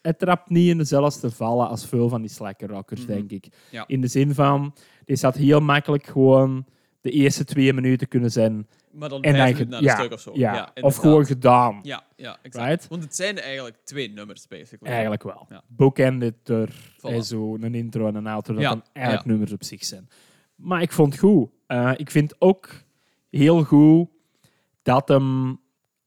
Het trapt niet in dezelfde vallen als veel van die slacker rockers, Mhm. denk ik. Ja. In de zin van, die zat heel makkelijk gewoon de eerste twee minuten kunnen zijn. Maar dan En vijf dan minuten ge- na een ja, stuk of zo. Ja, of gewoon gedaan. Ja, ja exact. Right? Want het zijn eigenlijk twee nummers, basically. Eigenlijk wel. Ja. Bookended door Voilà. zo een intro en een outro, dat dan eigenlijk nummers op zich zijn. Maar ik vond het goed. Eh, ik vind ook heel goed dat hem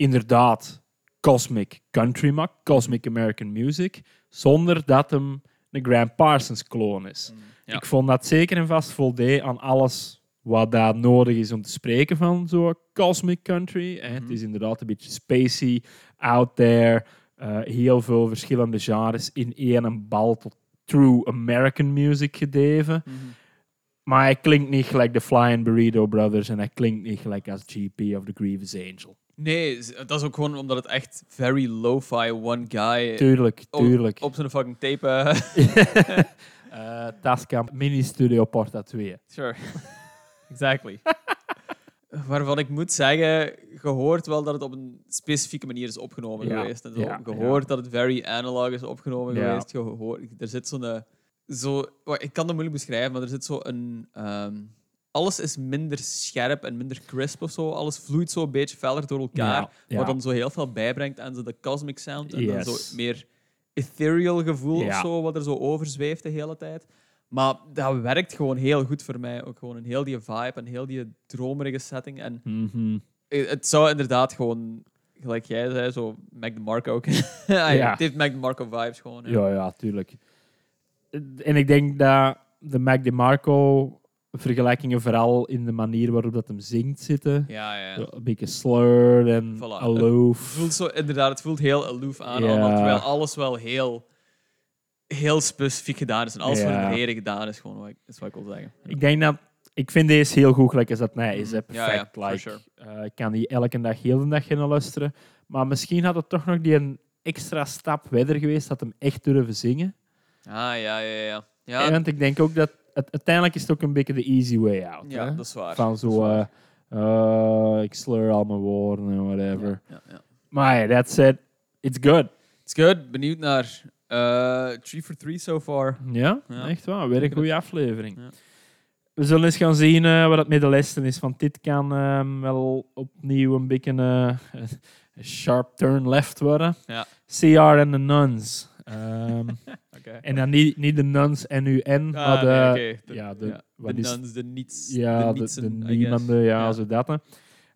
inderdaad cosmic country maakt, cosmic American music, zonder dat hem een Graham Parsons kloon is. Mm, Ja. Ik vond dat zeker en vast voldeed aan alles wat daar nodig is om te spreken van zo'n cosmic country. hè. Het Mhm. is inderdaad een beetje spacey, out there, eh, heel veel verschillende genres in één bal tot true American music gedeven. Mhm. Maar hij klinkt niet gelijk de Flying Burrito Brothers en hij klinkt niet gelijk als GP of the Grievous Angel. Nee, dat is ook gewoon omdat het echt very lo-fi one guy Tuurlijk, op- tuurlijk. op zijn fucking tape. eh, Eh Tascam Mini Studio Porta 2. Sure. exactly. Waarvan ik moet zeggen, je hoort wel dat het op een specifieke manier is opgenomen Ja, geweest. En zo. ja, hoort dat het very analog is opgenomen geweest. Je hoort, er zit zo'n... eh, Zo, ik kan dat moeilijk beschrijven, maar er zit zo een... alles is minder scherp en minder crisp of zo. Alles vloeit zo een beetje feller door elkaar. Ja, ja. Wat dan zo heel veel bijbrengt aan zo de cosmic sound. En dan zo meer ethereal gevoel of Ja. zo, wat er zo overzweeft de hele tijd. Maar dat werkt gewoon heel goed voor mij. Ook gewoon een heel die vibe en heel die dromerige setting. En Mhm. eh, het zou inderdaad gewoon, gelijk jij zei, zo Mac DeMarco ook. ja, Ja. Het heeft Mac DeMarco vibes gewoon. hè. Ja, ja, tuurlijk. En ik denk dat de Mac DeMarco vergelijkingen vooral in de manier waarop dat hem zingt zitten. Ja, ja. Een beetje slurred en Voilà. aloof. Het voelt zo, inderdaad, het voelt heel aloof aan, Ja. allemaal, terwijl alles wel heel, heel specifiek gedaan is. En alles voor Ja. een gedaan is, gewoon wat ik, is wat ik wil zeggen. Ik denk dat... Ik vind deze heel goed, gelijk als dat mij is. Hè. Mhm. Ja, Perfect. ja, like, sure. eh, ik kan die elke dag, heel de dag gaan luisteren. Maar misschien had het toch nog die een extra stap verder geweest, dat hem echt durven zingen. Ah, ja, ja, ja. En Ja, want ik denk ook dat... Uiteindelijk is het ook een beetje de easy way out. ja hè. dat is waar. Van zo... waar. eh, eh, ik slur al mijn woorden en whatever. Ja, ja. Maar hey, that's it. It's good. It's good. Benieuwd naar eh 3 for 3 so far. Ja, echt waar. Weer een goede aflevering. We zullen eens gaan zien eh, wat het met de lessen is. Want dit kan ehm, wel opnieuw een beetje eh, een sharp turn left worden. Ja. CR en de nuns. Ehm, en dan niet, niet de nuns N-U-N, maar de... Ah, nee. De- ja, de- ja, wat de is- nuns, de niets. Ja, de, de, de, nietsen, niemanden, ja, Ja. zo dat.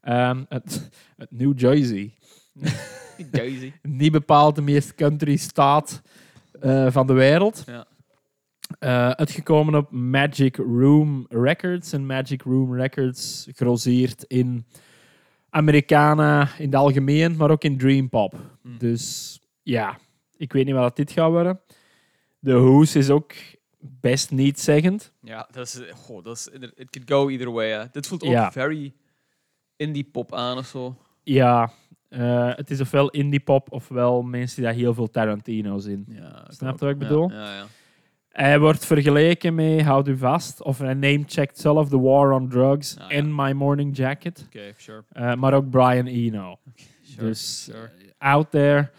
Ehm, het, het New Jersey. Jersey. Niet bepaald de meest country staat eh, van de wereld. Ja. Eh, uitgekomen op Magic Room Records. En Magic Room Records groseert in Americana in het algemeen, maar ook in Dream Pop. Hmm. Dus ja, ik weet niet wat dit gaat worden. De hoes is ook best niet zeggend. Ja, dat is, goh, dat is, it could go either way. Hè. Dit voelt ook Ja. very indie pop aan of zo. Ja, eh, het is ofwel indie pop ofwel mensen die daar heel veel Tarantino's in. Ja, Snap je wat ik bedoel? Ja, ja. Hij wordt vergeleken met, houd u vast, of hij name-checkt zelf The War on Drugs Ah, en My Morning Jacket. Oké, sure. Eh, maar ook Brian Eno. sure. Dus sure. out there.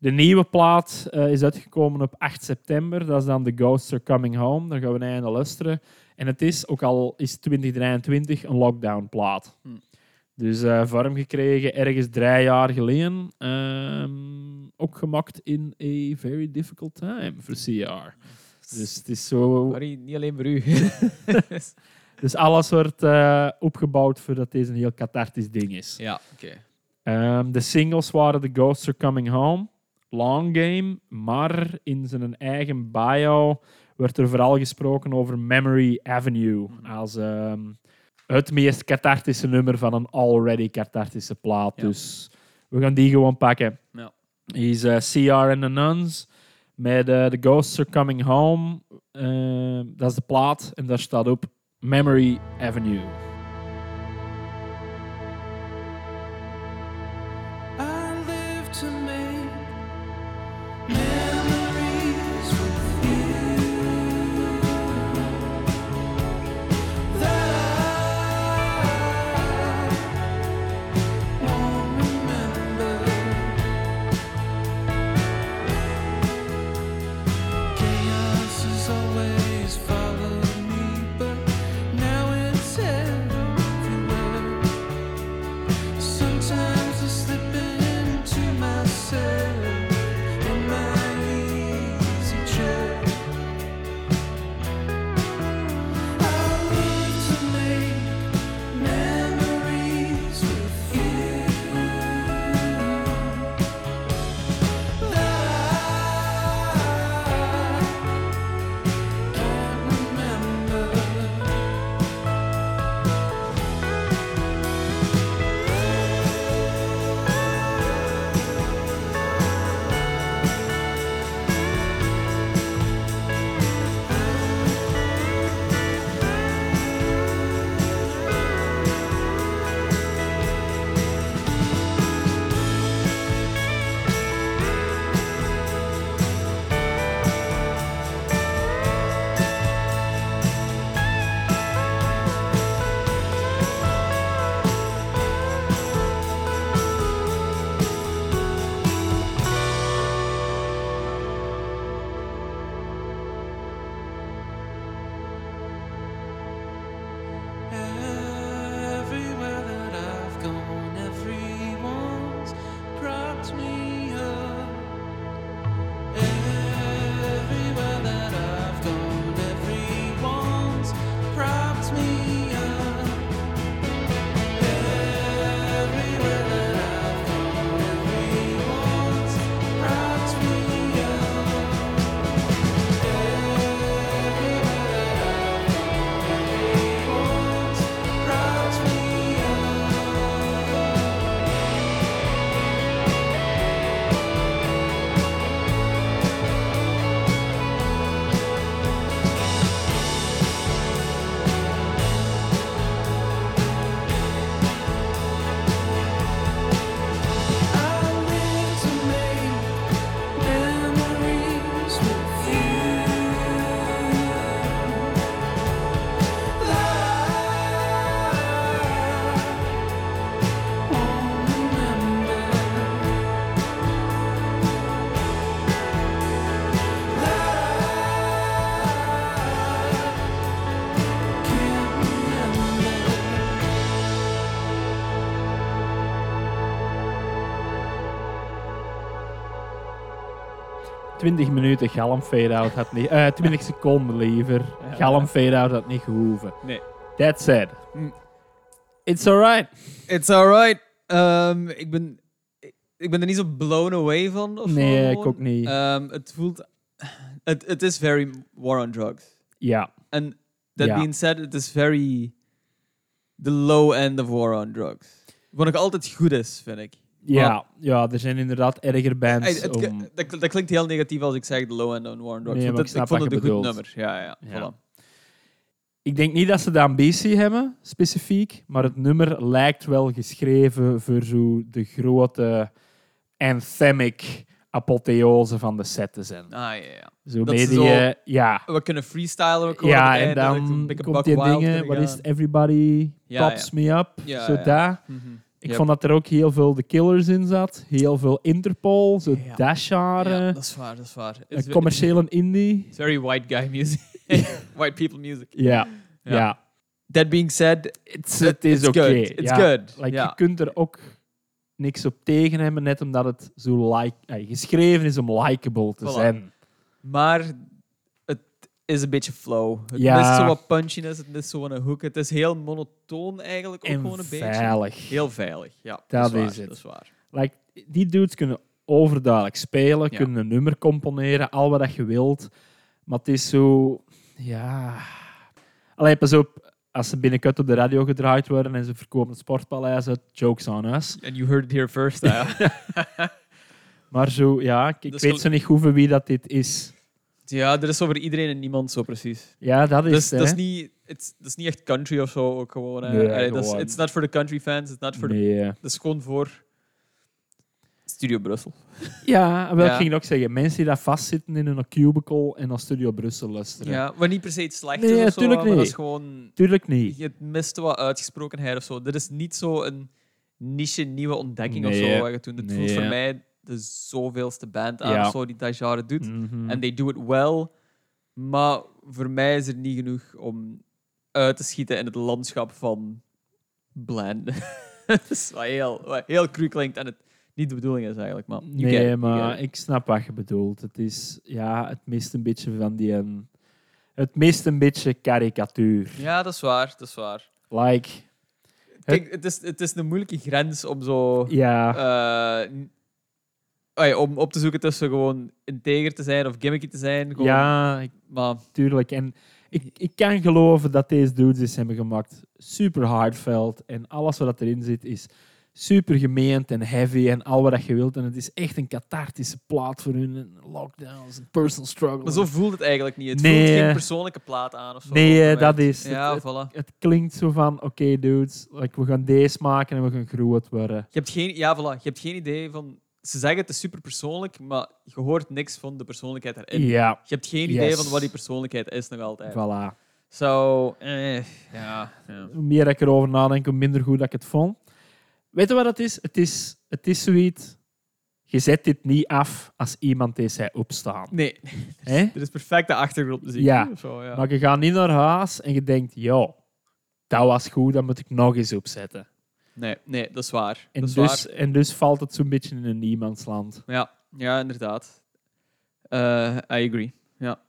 De nieuwe plaat eh, is uitgekomen op 8 september. Dat is dan The Ghosts Are Coming Home. Daar gaan we naar luisteren. En het is, ook al is 2023, een lockdown plaat. Hm. Dus eh, vorm gekregen ergens drie jaar geleden. Ehm, ook gemaakt in a very difficult time voor CR. Dus het is zo... Sorry, niet alleen voor u. Dus alles wordt eh, opgebouwd voordat deze een heel cathartisch ding is. ja, oké. Ehm, de singles waren The Ghosts Are Coming Home, Long Game, maar in zijn eigen bio werd er vooral gesproken over Memory Avenue als ehm, het meest cathartische nummer van een already cathartische plaat. Ja. Dus we gaan die gewoon pakken. Ja. is eh, CR and the Nuns met eh, The Ghosts Are Coming Home. Eh, dat is de plaat en daar staat op Memory Avenue. 20 minuten galm fade-out had niet... eh 20 seconden liever. Galm fade-out had niet gehoeven. Nee. That said. Mm. It's alright. It's alright. Ehm, ik, ben, ik, ben er niet zo blown away van. Of Nee, ik ook niet. Ehm, het voelt... Het het is very war on drugs. Ja. And that being said, it is very the low end of war on drugs. Wat nog altijd goed is, vind ik. Ja, ja, er zijn inderdaad erger bands. Het- om- dat, dat klinkt heel negatief als ik zeg de low end on war on drugs. Nee, want maar het- ik vond het een goed nummer. Ja, ja. Ja. Voilà. Ik denk niet dat ze de ambitie hebben, specifiek, maar het nummer lijkt wel geschreven voor zo de grote anthemic apotheose van de set te zijn. Ah, ja, ja. Zo dat zo- eh, ja. We kunnen freestylen. We kunnen Ja, en dan beetje komt die dingen, wat is? Everybody pops ja. me up, Ja, zo daar. Mhm. Ik Yep. vond dat er ook heel veel The Killers in zat, heel veel Interpol, zo Ja. Dasharen, Ja, dat is waar, dat is waar. een It's ve- commerciële indie. It's very white guy music. white people music. Ja, Ja. ja. That being said, It's, het is it's oké. good. It's ja. good. Like, ja. Je kunt er ook niks op tegen hebben, net omdat het zo like, eh, geschreven is om likable te Voilà. zijn. Maar is een beetje flow. Het Ja. mist zo wat punchiness, het mist zo een hoek. Het is heel monotoon eigenlijk ook En gewoon een beetje. veilig. Heel veilig, ja. Dat is, is waar, het. Dat is waar. Like, die dudes kunnen overduidelijk spelen, Ja. kunnen een nummer componeren, al wat dat je wilt. Maar het is zo... Ja... Allee, pas op. Als ze binnenkort op de radio gedraaid worden en ze verkopen het sportpaleis uit, jokes on us. And you heard it here first. hè. Maar zo, ja, ik, weet zo niet goed voor wie dat dit is. Ja, er is over iedereen en niemand zo precies. Ja, dat is Dus het, dat is, niet, het, dat is niet echt country of zo. Ook gewoon, hè. Nee, Allee, dat is, it's not for the country fans. It's not for the, dat is gewoon voor Studio Brussel. Ja, wel, Ja. ik ging ook zeggen, mensen die daar vastzitten in een cubicle en naar Studio Brussel luisteren. Ja, maar niet per se iets slecht Nee, is of zo, tuurlijk maar dat niet. is gewoon... Tuurlijk niet. Je mist wat uitgesprokenheid of zo. Dit is niet zo een niche nieuwe ontdekking of zo. Wat je toen. Het voelt voor mij de zoveelste band aan Ja. zo die dat genre doet. Mhm. En they do it well. Maar voor mij is er niet genoeg om uit te schieten in het landschap van Blend. Het is wat heel, wat heel cru klinkt en het niet de bedoeling is eigenlijk. Maar Nee, maar ik snap wat je bedoelt. Het is, ja, het mist een beetje van die... een- Het mist een beetje karikatuur. Ja, dat is waar. Dat is waar. Like, Kijk, het is, het is een moeilijke grens om zo... ja, eh, om op te zoeken tussen gewoon integer te zijn of gimmicky te zijn. Gewoon, ja, ik- Maar tuurlijk. En ik, ik kan geloven dat deze dudes dit hebben gemaakt. Super hardveld. En alles wat erin zit is super gemeend en heavy en al wat je wilt. En het is echt een cathartische plaat voor hun. Lockdowns, en personal struggle. Maar zo voelt het eigenlijk niet. Het Nee, voelt geen persoonlijke plaat aan of zo. nee, dat is. Ja, Het- voilà. Het klinkt zo van, oké dudes, like, we gaan deze maken en we gaan groot worden. Je hebt geen, ja, voilà. Je hebt geen idee van... Ze zeggen het is super persoonlijk, maar je hoort niks van de persoonlijkheid erin. Ja, Je hebt geen idee Yes. van wat die persoonlijkheid is nog altijd. voilà. Zo, eh, ja. ja. Hoe meer ik erover nadenk, hoe minder goed dat ik het vond. Weet je wat het is? Het is, het is zoiets... Je zet dit niet af als iemand deze zei opstaan. Nee, er is perfecte achtergrondmuziek. Ja. Zo, ja. Maar je gaat niet naar huis en je denkt, ja, dat was goed, dat moet ik nog eens opzetten. Nee, nee, dat is waar. En, dat is dus, waar. en dus valt het zo'n beetje in een niemandsland. Ja, ja, inderdaad. Eh, I agree. Ja,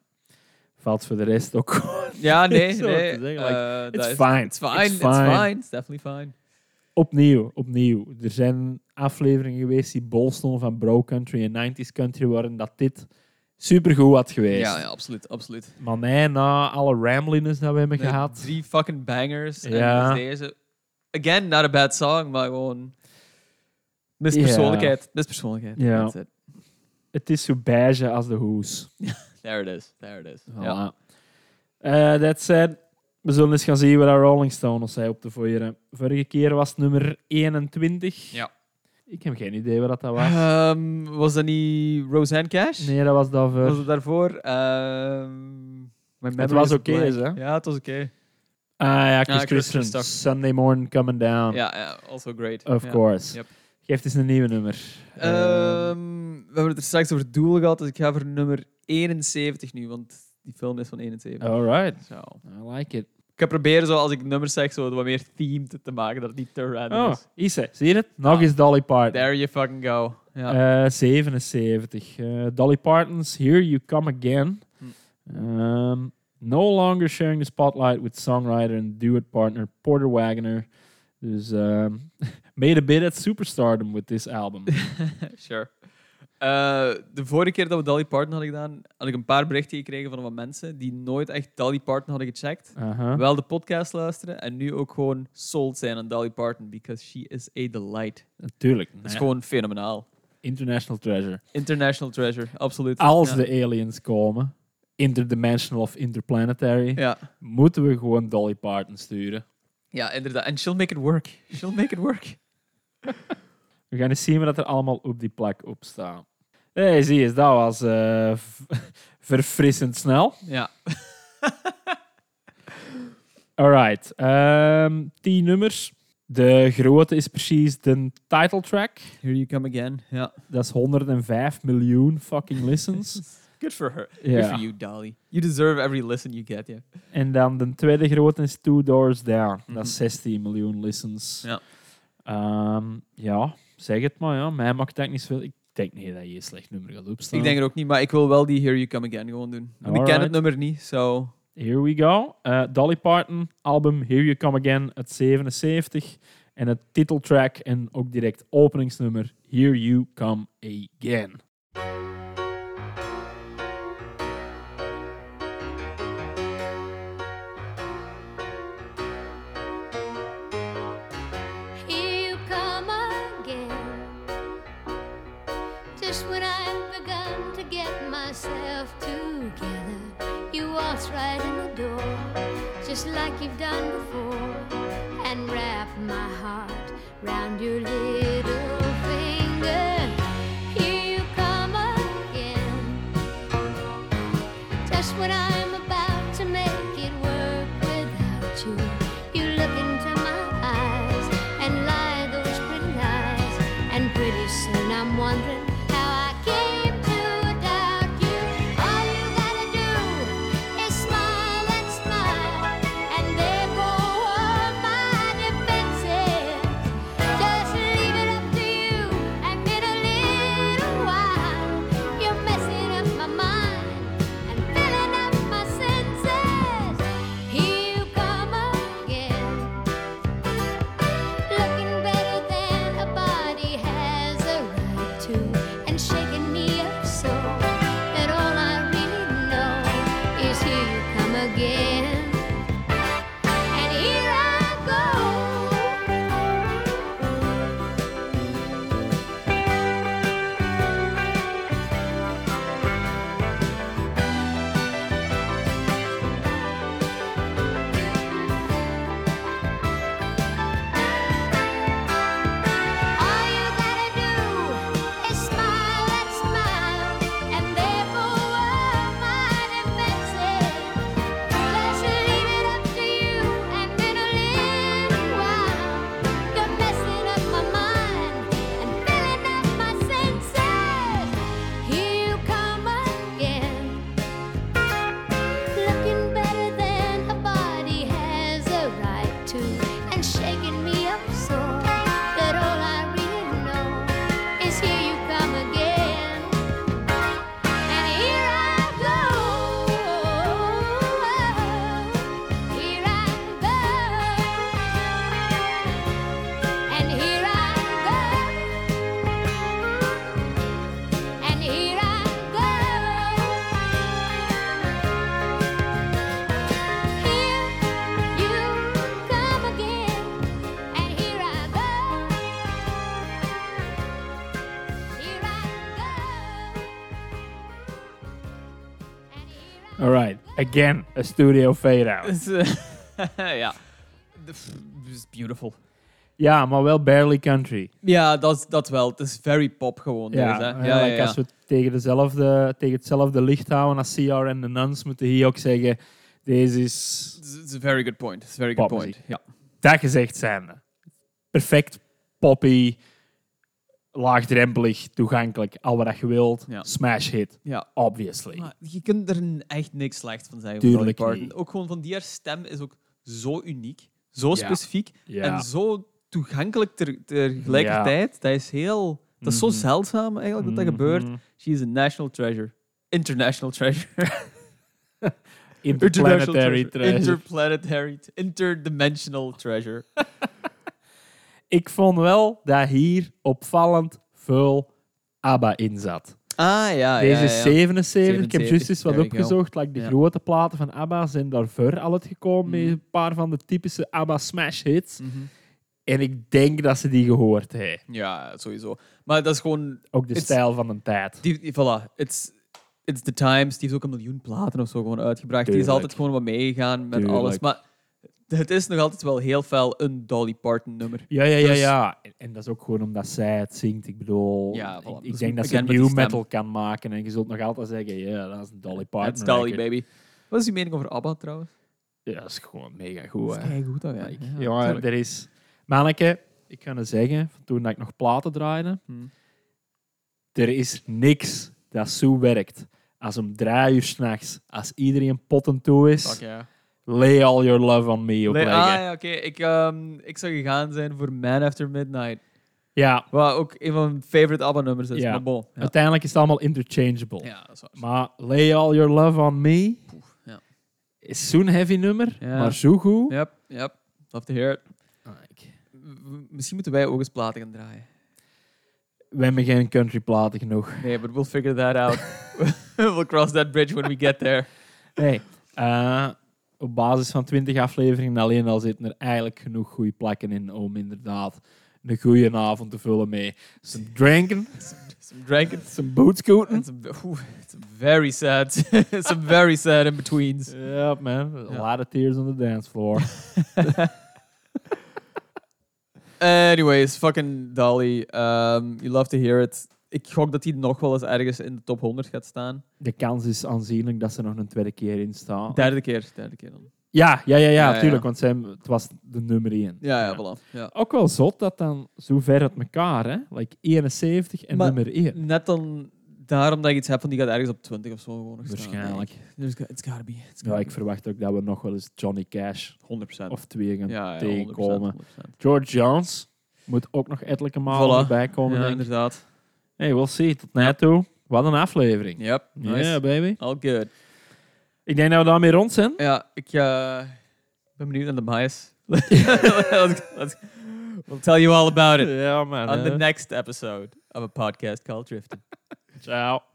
Valt voor de rest ook ja nee, nee. zeggen, eh, it's is- fine. It's fine. It's It's fine. fine. It's definitely fine. Opnieuw, opnieuw. Er zijn afleveringen geweest die bol stonden van bro country en 90s country, waarin dat dit supergoed had geweest. Ja, ja, absoluut, absoluut. Maar nee, na alle rambliness dat we hebben Nee, gehad... Drie fucking bangers. Ja. En deze. Again, not a bad song, maar gewoon. Mis Ja. persoonlijkheid. Mis persoonlijkheid. Ja. That's it. Het is zo beige als de hoes. There it is. There it is. Voilà. Ja. Eh, that said, we zullen eens gaan zien wat Rolling Stones zei op de voieren. Vorige keer was het nummer 21. Ja. Ik heb geen idee wat dat was. Ehm, was dat niet Roseanne Cash? Nee, dat was daarvoor. Was het daarvoor? Ehm memory was oké, blank. hè? Ja, het was oké. Ja, Chris Chris Christian. Sunday Morning Coming Down. Ja, ja, also great. Of Ja. course. Yep. Geef eens een nieuwe nummer. Ehm, we hebben het er straks over doel gehad, dus ik ga voor nummer 71 nu, want die film is van 71. Alright. Zo. I like it. Ik ga proberen, zo, als ik nummers zeg, zo wat meer themed te maken, dat het niet te random Oh, is. Ise, zie je het? Nog Ah. eens Dolly Parton. There you fucking go. Ja. Eh, 77. Eh, Dolly Parton's Here You Come Again. Um, no longer sharing the spotlight with songwriter and duet partner Porter Wagoner. Dus um, made a bit at superstardom with this album. sure. Eh, de vorige keer dat we Dolly Parton hadden gedaan, had ik een paar berichten gekregen van wat mensen die nooit echt Dolly Parton hadden gecheckt. Aha. Wel de podcast luisteren en nu ook gewoon sold zijn aan Dolly Parton, because she is a delight. Natuurlijk. Dat is Ja. gewoon fenomenaal. International treasure. International treasure, absoluut. Als ja. de aliens komen, interdimensional of interplanetary, Ja. moeten we gewoon Dolly Parton sturen. ja, inderdaad. En she'll make it work. She'll make it work. We gaan eens zien wat er allemaal op die plek op staat. Hey, zie eens, dat was eh, v- verfrissend snel. Ja. Alright, ehm tien nummers. De grote is precies de title track. Here you come again. Ja. Dat is 105 miljoen fucking listens. Good for her. Ja. Good for you, Dolly. You deserve every listen you get, yeah. en dan de tweede grote is Two Doors Down. Mhm. Dat is 16 miljoen listens. Ja. Ehm, ja, zeg het maar. Ja. Mij maakt dat niet zoveel. Ik denk niet dat je een slecht nummer gaat opstaan. Ik denk het ook niet, maar ik wil wel die Here You Come Again gewoon doen. En ik ken Alright. het nummer niet, so... Here we go. Eh, Dolly Parton, album Here You Come Again uit 77. En het titeltrack en ook direct openingsnummer Here You Come Again. just when I've begun to get myself together, you waltz right in the door, just like you've done before, and wrap my heart round your little finger. Again, a studio fade-out. Dus, eh, ja. Is beautiful. Ja, maar wel barely country. Ja, dat, is- dat wel. Het is very pop gewoon. Ja, deze, hè. ja, ja, ja, als we tegen, dezelfde, tegen hetzelfde licht houden als CR en de Nuns, moeten hier ook zeggen, deze is is een very good point. It's a very good point. Ja. dat gezegd zijnde. Perfect poppy, laagdrempelig, toegankelijk, al wat je wilt. Ja. Smash hit, ja. obviously. Maar je kunt er echt niks slecht van zeggen. Tuurlijk van Dolly. Ook gewoon van die haar stem is ook zo uniek, zo specifiek en zo toegankelijk ter, tegelijkertijd. Dat is heel... Dat is zo Mhm. zeldzaam eigenlijk dat dat gebeurt. Mhm. She is a national treasure. International treasure. Interplanetary treasure. Interplanetary. Interdimensional treasure. Ik vond wel dat hier opvallend veel ABBA in zat. Ah, ja, Deze ja, ja. 77. Ik heb 77, juist eens wat opgezocht. Like de Ja. grote platen van ABBA zijn daarvoor al uitgekomen met Mhm. een paar van de typische ABBA smash hits. Mhm. En ik denk dat ze die gehoord hebben. Ja, sowieso. Maar dat is gewoon... Ook de stijl van een tijd. Die, voilà, it's, it's the times. Die heeft ook een miljoen platen of zo gewoon uitgebracht. Die is altijd gewoon wat meegegaan met Tuurlijk. alles. Maar het is nog altijd wel heel fel een Dolly Parton nummer. Ja, ja, ja, Dus- ja. En, en dat is ook gewoon omdat zij het zingt. Ik bedoel, Ja, ik, voilà. ik Dus denk dat ze new metal kan maken. En je zult nog altijd zeggen, ja, dat is een Dolly Parton. It's Dolly, record. baby. Wat is je mening over ABBA trouwens? Ja, dat is gewoon mega goed. Dat is keigoed, dat, ja. Er is... Manneke, ik kan het zeggen, van toen dat ik nog platen draaide, Hmm. er is niks dat zo werkt als om drie uur s'nachts, als iedereen potten toe is, Fuck, ja. Lay all your love on me ah, ja, oké. Ik, ehm, ik zou gegaan zijn voor Man After Midnight. ja, Wat ook een van mijn favorite ABBA-nummers is. Ja. Bon. Ja. uiteindelijk is het allemaal interchangeable. ja, dat is waar. Maar Lay All Your Love on Me ja. is zo'n heavy nummer, maar zo goed. Yep, yep. Love to hear it. Ah, ik- W- Misschien moeten wij ook eens platen gaan draaien. We hebben geen country platen genoeg. Nee, but we'll figure that out. we'll cross that bridge when we get there. Nee, eh, op basis van 20 afleveringen alleen al zitten er eigenlijk genoeg goede plekken in om inderdaad een goede avond te vullen mee. Some drinken, Some drinking. some bootscooten. And some, some very sad. some very sad in betweens. Yeah, man. A lot of tears on the dance floor. Anyways, fucking Dolly. Um, you love to hear it. Ik gok dat hij nog wel eens ergens in de top 100 gaat staan. De kans is aanzienlijk dat ze nog een tweede keer in staan. Derde keer, derde keer dan. Ja, ja, ja, ja, Ja, ja. natuurlijk. Want zij, het was de nummer 1. Ja, ja, voilà. Ja. Ook wel zot dat dan zo ver uit elkaar, hè? Like 71 en Maar- nummer 1. Net dan daarom dat ik iets heb van die gaat ergens op 20 of zo gewoon nog staan. Waarschijnlijk. got- It's gotta be. It's Ja, gotta ik verwacht ook dat we nog wel eens Johnny Cash be. 100%. of twee gaan ja, ja, 100%, tegenkomen. 100%. George Jones moet ook nog ettelijke malen Voilà. erbij komen. Ja, inderdaad. Hey, we'll see. Tot nu toe. Wat een aflevering. Yep, Ja, nice. baby. All good. Ik denk dat we daarmee rond zijn. Ja, ik eh, ben benieuwd naar de bias. let's, let's, we'll tell you all about it Ja, man. on the next episode of a podcast called Drifting. Ciao.